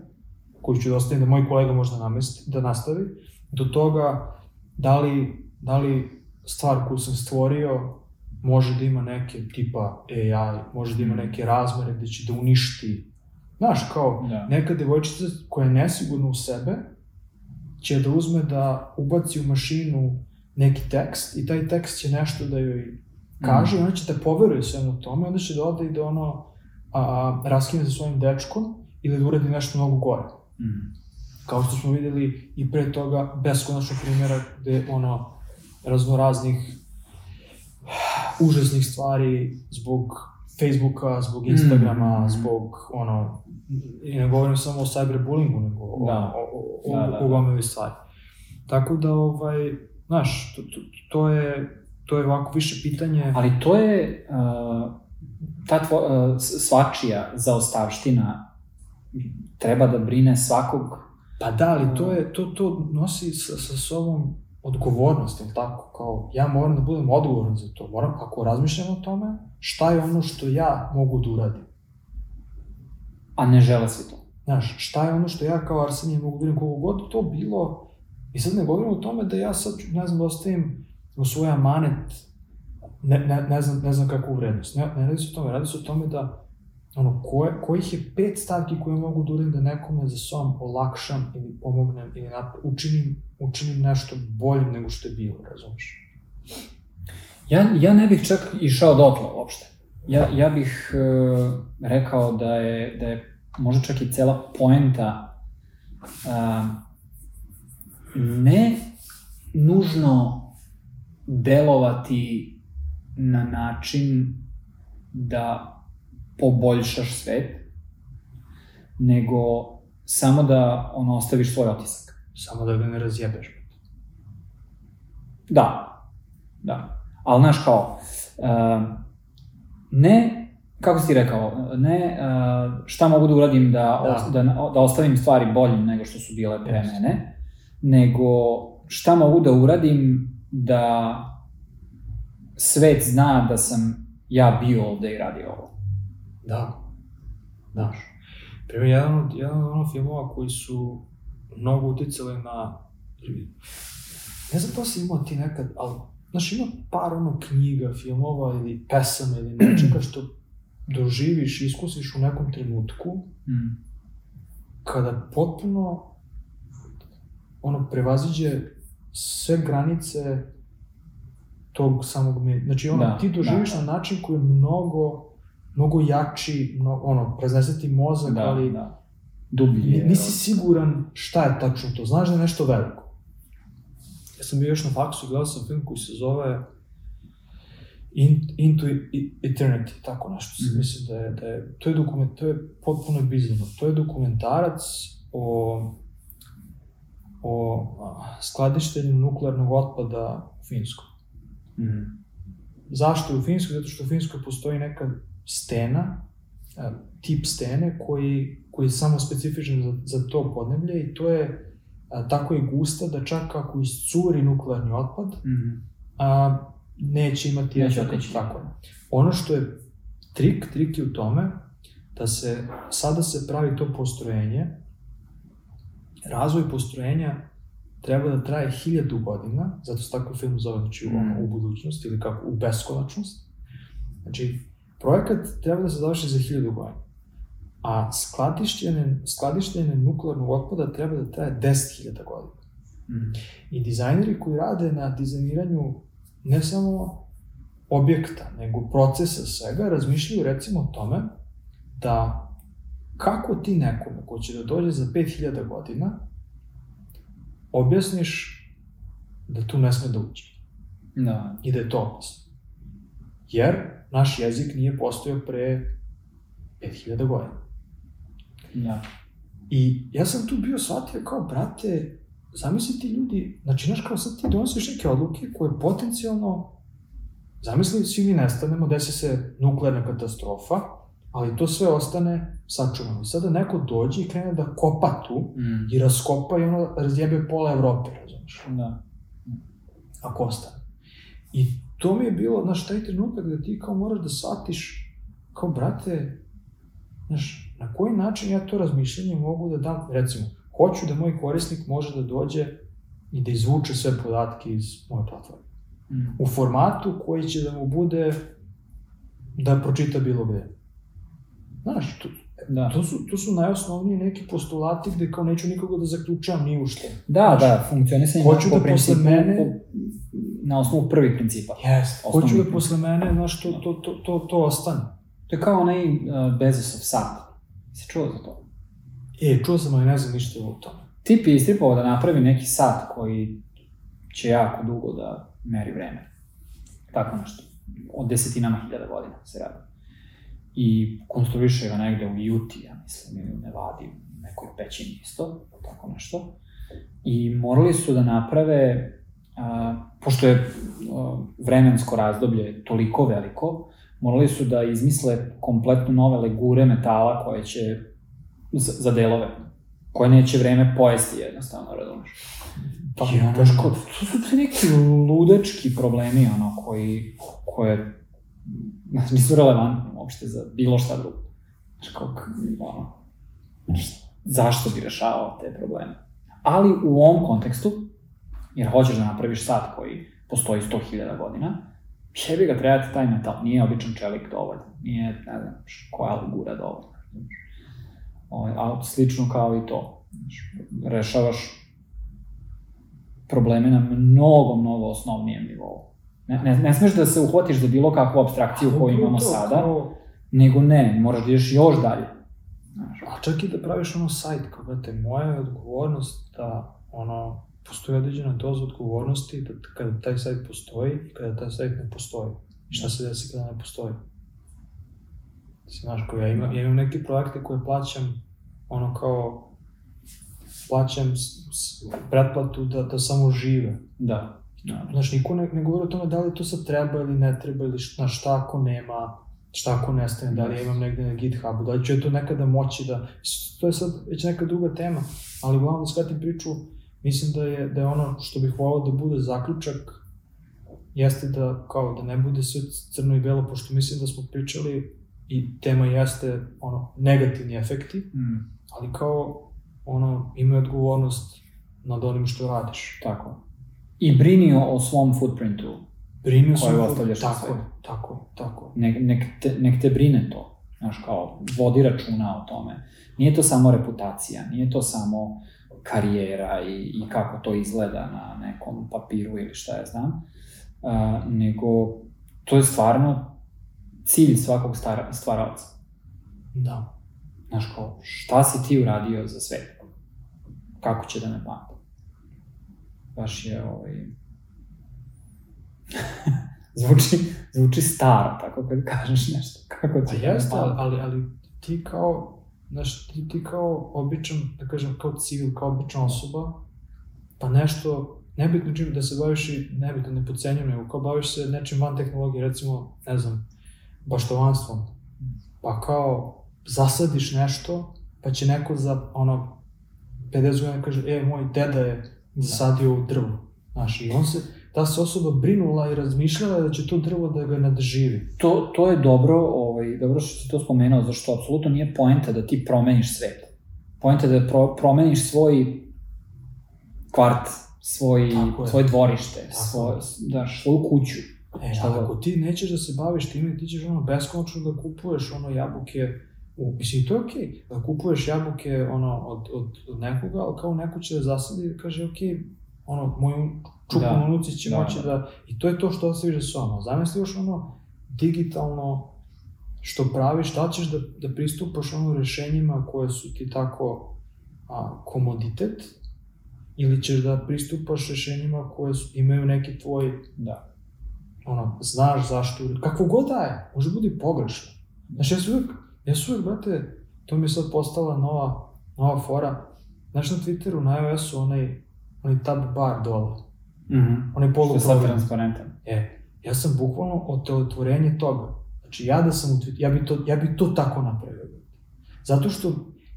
koju ću da ostavim da moj kolega možda namesti, da nastavi, do toga da li, da li stvar koju sam stvorio može da ima neke tipa AI, može da ima neke razmere gde će da uništi. Znaš, kao Da. neka devojčica koja je nesigurna u sebe, će da uzme da ubaci u mašinu neki tekst i taj tekst će nešto da joj kaže, mm. ona će da poveruje svemu tome, onda će da ode i da ono a, a, raskine sa svojim dečkom ili da uradi nešto mnogo gore. Mm. Kao što smo videli i pre toga beskonačno primjera gde ono raznoraznih užasnih stvari zbog Facebooka, zbog Instagrama, Mm. zbog ono, i ne govorim samo o cyberbullingu, nego o, Da. o, o, Da, o, da, o da. gomili stvari. Tako da, ovaj, znaš, to, to, to je to je ovako više pitanje... Ali to je uh, ta tvo, uh, svačija zaostavština treba da brine svakog Pa da, ali to, je, to, to nosi sa, sa sobom odgovornost, jel tako? Kao, ja moram da budem odgovoran za to. Moram, ako razmišljam o tome, šta je ono što ja mogu da uradim? A ne žele svi to. Znaš, šta je ono što ja kao Arsenije mogu da koliko god to bilo? I sad ne govorim o tome da ja sad, ne znam, da ostavim u svoj amanet, ne, ne, ne, znam, ne znam kakvu vrednost. Ne, ne radi se o tome, radi se o tome da ono, koje, kojih je pet stavki koje mogu da uradim da nekome za sobom olakšam ili pomognem ili nap, učinim, učinim nešto boljim nego što je bilo, razumiješ? Ja, ja ne bih čak išao dotle uopšte. Ja, ja bih uh, rekao da je, da je možda čak i cela poenta uh, ne nužno delovati na način da poboljšaš svet, nego samo da ono, ostaviš svoj otisak. Samo da ga ne razjebeš. Da, da. Ali znaš kao, uh, ne, kako si rekao, ne uh, šta mogu da uradim da, Da. da. da, da ostavim stvari boljim nego što su bile pre mene, nego šta mogu da uradim da svet zna da sam ja bio ovde i radio ovo. Da. Da. Primjer, jedan od, jedan od ono filmova koji su mnogo uticali na... Ne znam da li si imao ti nekad, ali, znaš, ima par ono knjiga, filmova ili pesama ili nečega što doživiš, iskusiš u nekom trenutku Mm. kada potpuno ono prevaziđe sve granice tog samog me... Znači, ono, Da, ti doživiš da. na način koji je mnogo, mnogo jači, mnogo, ono, preznese ti mozak, Da, ali da. Dublje. Ni- Nisi siguran šta je tačno to, znaš da je nešto veliko. Ja sam bio još na faksu i gledao sam film koji se zove In, Into Eternity, tako nešto, mm Mhm. mislim da je, da je, to je dokument, to je potpuno bizarno, to je dokumentarac o, o skladištenju nuklearnog otpada u Finskoj. Mm. Zašto je u Finskoj? Zato što u Finskoj postoji neka stena, tip stene koji, koji je samo specifičan za, za to podneblje i to je a, tako je gusta da čak ako iscuri nuklearni otpad, Mm. a, neće imati Neće efekt. Tako je. Ono što je trik, trik je u tome da se, sada se pravi to postrojenje, razvoj postrojenja treba da traje hiljadu godina, zato se tako film zove, znači Mm. ono, u budućnost ili kako, u beskonačnost. Znači, projekat treba da se završi za hiljadu godina. A skladištenje, skladištenje nuklearnog otpada treba da traje 10.000 godina. Mm. I dizajneri koji rade na dizajniranju ne samo objekta, nego procesa svega, razmišljaju recimo o tome da kako ti nekome ko će da dođe za 5000 godina objasniš da tu ne sme da uđe Da. i da je to opasno. Jer naš jezik nije postojao pre 5000 godina. Da. I ja sam tu bio shvatio kao, brate, zamisli ti ljudi, znači, znaš, kao sad ti donosiš neke odluke koje potencijalno, zamisli, svi mi nestanemo, desi se nuklearna katastrofa, ali to sve ostane sačuvano. I sada neko dođe i krene da kopa tu Mm. i raskopa i ono razjebe pola Evrope, razumiješ, Da. ako ostane. I to mi je bilo, znaš, taj trenutak da ti kao moraš da shvatiš, kao, brate, znaš, na koji način ja to razmišljanje mogu da dam, recimo, hoću da moj korisnik može da dođe i da izvuče sve podatke iz moje platforme. Mm. U formatu koji će da mu bude da pročita bilo gde. Znaš, to, Da. to, su, to su najosnovniji neki postulati gde kao neću nikoga da zaključavam ni u što. Da, da, funkcionisanje Hoću po da posle principu, mene- po, na osnovu prvih principa. Osnovni Hoću da princip. posle mene, znaš, to, to, to, to, to ostane. To je kao onaj uh, Bezosov sat. Si čuo za to? E, čuo sam, ali ne znam ništa o tome. Tip je istripovao da napravi neki sat koji će jako dugo da meri vreme. Tako nešto. Od desetinama hiljada godina se radi. I konstruiše ga negde u Juti, ja mislim, ili u Nevadi, u nekoj pećini isto, tako nešto. I morali su da naprave, a, pošto je a, vremensko razdoblje toliko veliko, morali su da izmisle kompletno nove legure metala koje će za, delove, koje neće vreme pojesti jednostavno, razumeš? Pa, Ja, kao, to su ti neki ludački problemi, ono, koji, koje nisu relevantni uopšte za bilo šta drugo. Znaš, kao, ono, zašto bi rešavao te probleme? Ali u ovom kontekstu, jer hoćeš da napraviš sat koji postoji 100.000 godina, jebi ga treba ti taj metal, nije običan čelik dovoljno, nije, ne znam, koja ligura dovoljno. Ovaj, a slično kao i to. Znaš, rešavaš probleme na mnogo, mnogo osnovnijem nivou. Ne, ne, ne smeš da se uhvatiš za bilo kakvu abstrakciju koju imamo To, sada, Kao, nego ne, moraš da ideš još dalje. Znaš, a čak i da praviš ono sajt, kao, brate, moja je odgovornost da, ono, postoji određena doza odgovornosti da kada taj sajt postoji i kada taj sajt ne postoji. I šta se desi kada ne postoji? Mislim, znaš, ja imam, ja imam neke projekte koje plaćam, ono kao, plaćam s, s, pretplatu da, da samo žive. da. da. Znaš, niko ne, ne govori o tome da li to sad treba ili ne treba, ili šta, šta ako nema, šta ako nestane, da li ja imam negde na GitHubu, da li ću ja to nekada moći da... To je sad već neka druga tema, ali uglavnom da shvatim priču, mislim da je, da je ono što bih volao da bude zaključak, jeste da, kao, da ne bude sve crno i belo, pošto mislim da smo pričali i tema jeste, ono, negativni efekti, Mm, ali kao, ono, imaju odgovornost nad onim što radiš. tako. I brini o, o svom footprintu. Koje sam, ostavljaš na tako, svetu. tako, tako. Nek, nek, te, nek te brine to. Znaš, kao, vodi računa o tome. Nije to samo reputacija, nije to samo karijera i, i kako to izgleda na nekom papiru ili šta ja znam, a, nego to je stvarno cilj svakog stara, stvaralaca. Da. Znaš, kao, šta si ti uradio za svet? Kako će da me pamte? Baš je, ovaj... zvuči, zvuči staro, tako kad kažeš nešto. Kako Pa će da me jeste, ali, ali ti kao, znaš, ti, ti kao običan, da kažem, kao civil, kao obična osoba, pa nešto, nebitno čim da se baviš i nebitno, ne podcenjujem, nego kao baviš se nečim van tehnologije, recimo, ne znam, baštovanstvom, pa kao zasadiš nešto, pa će neko za, ono, 50 godina kaže, e, moj deda je zasadio u drvo, znaš, i on se, ta se osoba brinula i razmišljala da će to drvo da ga nadživi. To, to je dobro, ovaj, dobro što si to spomenuo, zašto apsolutno nije poenta da ti promeniš svet. Poenta je da pro, promeniš svoj kvart, svoj, svoje dvorište, svoj, da, svoju kuću. E, Šta ako ti nećeš da se baviš time, ti ćeš ono beskonačno da kupuješ ono jabuke, u, mislim, to je okej, okay, da kupuješ jabuke ono, od, od, od nekoga, ali kao neko će da zasadi i kaže, okej, okay, ono, moju čupu Da, će da, moći da. da, i to je to što ostaviš za sobom. Zamisli još ono digitalno što praviš, da li ćeš da, da pristupaš ono rešenjima koje su ti tako a, komoditet, ili ćeš da pristupaš rešenjima koje su, imaju neki tvoj Da. ono, znaš zašto, kako god da je, može bude i pogrešno. Znaš, ja sam uvijek, ja sam uvijek, brate, to mi je sad postala nova, nova fora, znaš na Twitteru, na iOS-u, onaj, onaj tab bar dole, Mhm. onaj Što je sad poluprogram. transparentan. E, ja sam bukvalno otvorenje toga. Znači, ja da sam u Twitteru, ja bi to, ja bi to tako napravio. Zato što,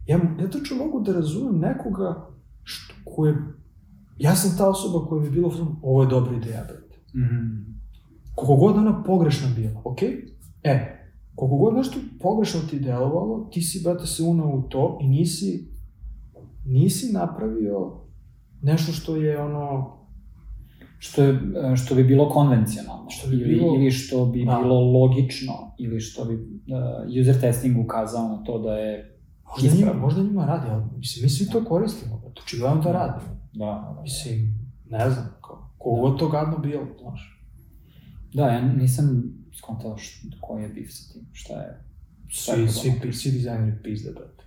ja, ja tačno mogu da razumem nekoga što, koje, ja sam ta osoba koja bi bilo, u fazonu, ovo je dobra ideja, brate. Mhm. koliko god ona pogrešna bila, ok? E, koliko god nešto pogrešno ti delovalo, ti si, brate, se unao u to i nisi, nisi napravio nešto što je ono, Što, je, što bi bilo konvencionalno, Što bi ili, bilo- ili što bi Da. bilo logično, ili što bi uh, user testing ukazao na to da je možda njima, ispravno. možda njima radi, ali mislim, mi svi to koristimo, brate, očigledno da radi. Da, da, da. Mislim, ne znam, kao, koliko god to gadno bilo, znaš. Da, ja nisam skontao š- koji je bif sa tim, šta je... šta je Svi, problem. svi, svi dizajneri pizde, brate.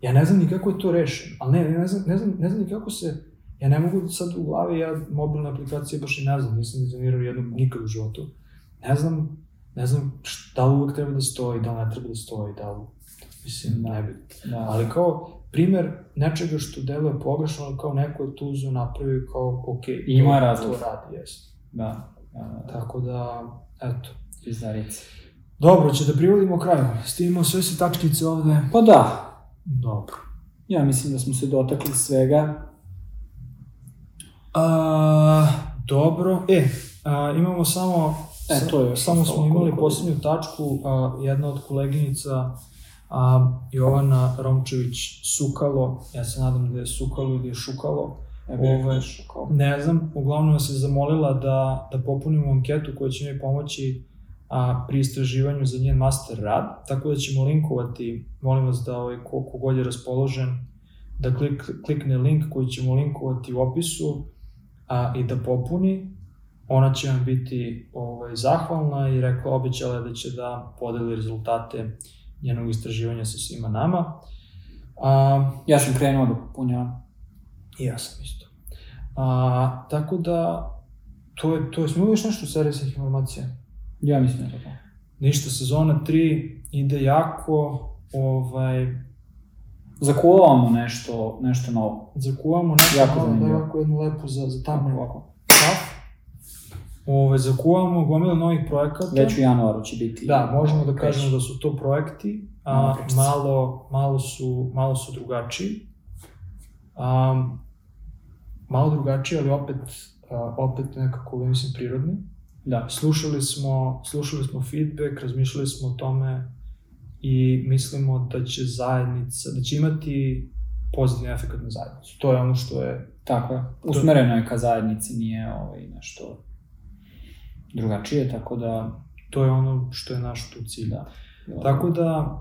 Ja ne znam ni kako je to rešeno, ali ne, ne znam, ne znam, ne znam ni kako se, ja ne mogu sad u glavi, ja mobilne aplikacije baš i ne znam, nisam dizajnirao jednu nikad u životu. Ne znam, ne znam šta uvek treba da stoji, da li ne treba da stoji, da li, mislim, Da. Da, Ali kao, primer nečega što deluje pogrešno, ali kao neko je tu uzeo napravio kao, ok, Ima razlog. to radi, jes. da, da, da, Tako da, eto. pizdarice. Dobro, će da privodimo kraju. Stivimo sve se tačkice ovde. Pa da, Dobro. ja mislim da smo se dotakli svega. A, dobro, e, a, imamo samo, E, to je samo smo imali koliko poslednju tačku, a, jedna od koleginica, a, Jovana Romčević Sukalo, ja se nadam da je Sukalo ili je Šukalo, Ovaj, šokao. ne znam, uglavnom je zamolila da, da popunimo anketu koja će mi pomoći a, pri istraživanju za njen master rad, tako da ćemo linkovati, molim vas da ovaj, ko, kogod je raspoložen, da klik, klikne link koji ćemo linkovati u opisu a, i da popuni. Ona će vam biti ovaj, zahvalna i rekla, obećala je da će da podeli rezultate njenog istraživanja sa svima nama. A, Ja sam krenuo da popunjavam. I ja sam isto. A, tako da, to je, to je, smo još nešto svih informacija? Ja mislim da je to. Ništa, sezona 3 ide jako, ovaj, Zakuvavamo nešto, nešto novo. zakuvamo nešto Jako malo, da ovako jednu lepu za, za tamo ovako. Kaf. Ove, zakuvamo gomila novih projekata. Već u januaru će biti... Da, možemo da već. kažemo da su to projekti, a, malo, malo, su, malo su drugačiji. Um, malo drugačiji, ali opet, a, opet nekako, mislim, prirodni. Da. Slušali smo, slušali smo feedback, razmišljali smo o tome i mislimo da će zajednica, da će imati pozitivan efekt na zajednicu. To je ono što je, Tako je. Usmereno je ka zajednici, nije ovaj, nešto drugačije, tako da... to je ono što je naš tu cilj. Da. Tako da,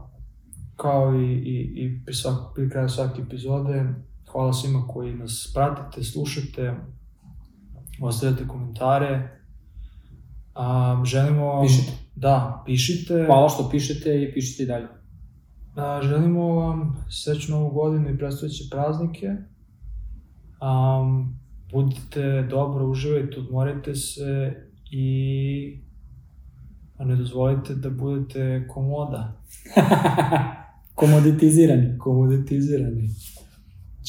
kao i, i, i pri, svak, pri kraju svake epizode, hvala svima koji nas pratite, slušate, ostavljate komentare. A, želimo... Pišite. Da, pišite. Hvala što pišete i pišite i dalje. A, želimo vam srećnu novu godinu i predstojeće praznike. Um, budite dobro, uživajte, odmorite se i a ne dozvolite da budete komoda, Komoditizirani. komoditizirani.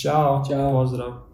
Ćao, Ćao. pozdrav.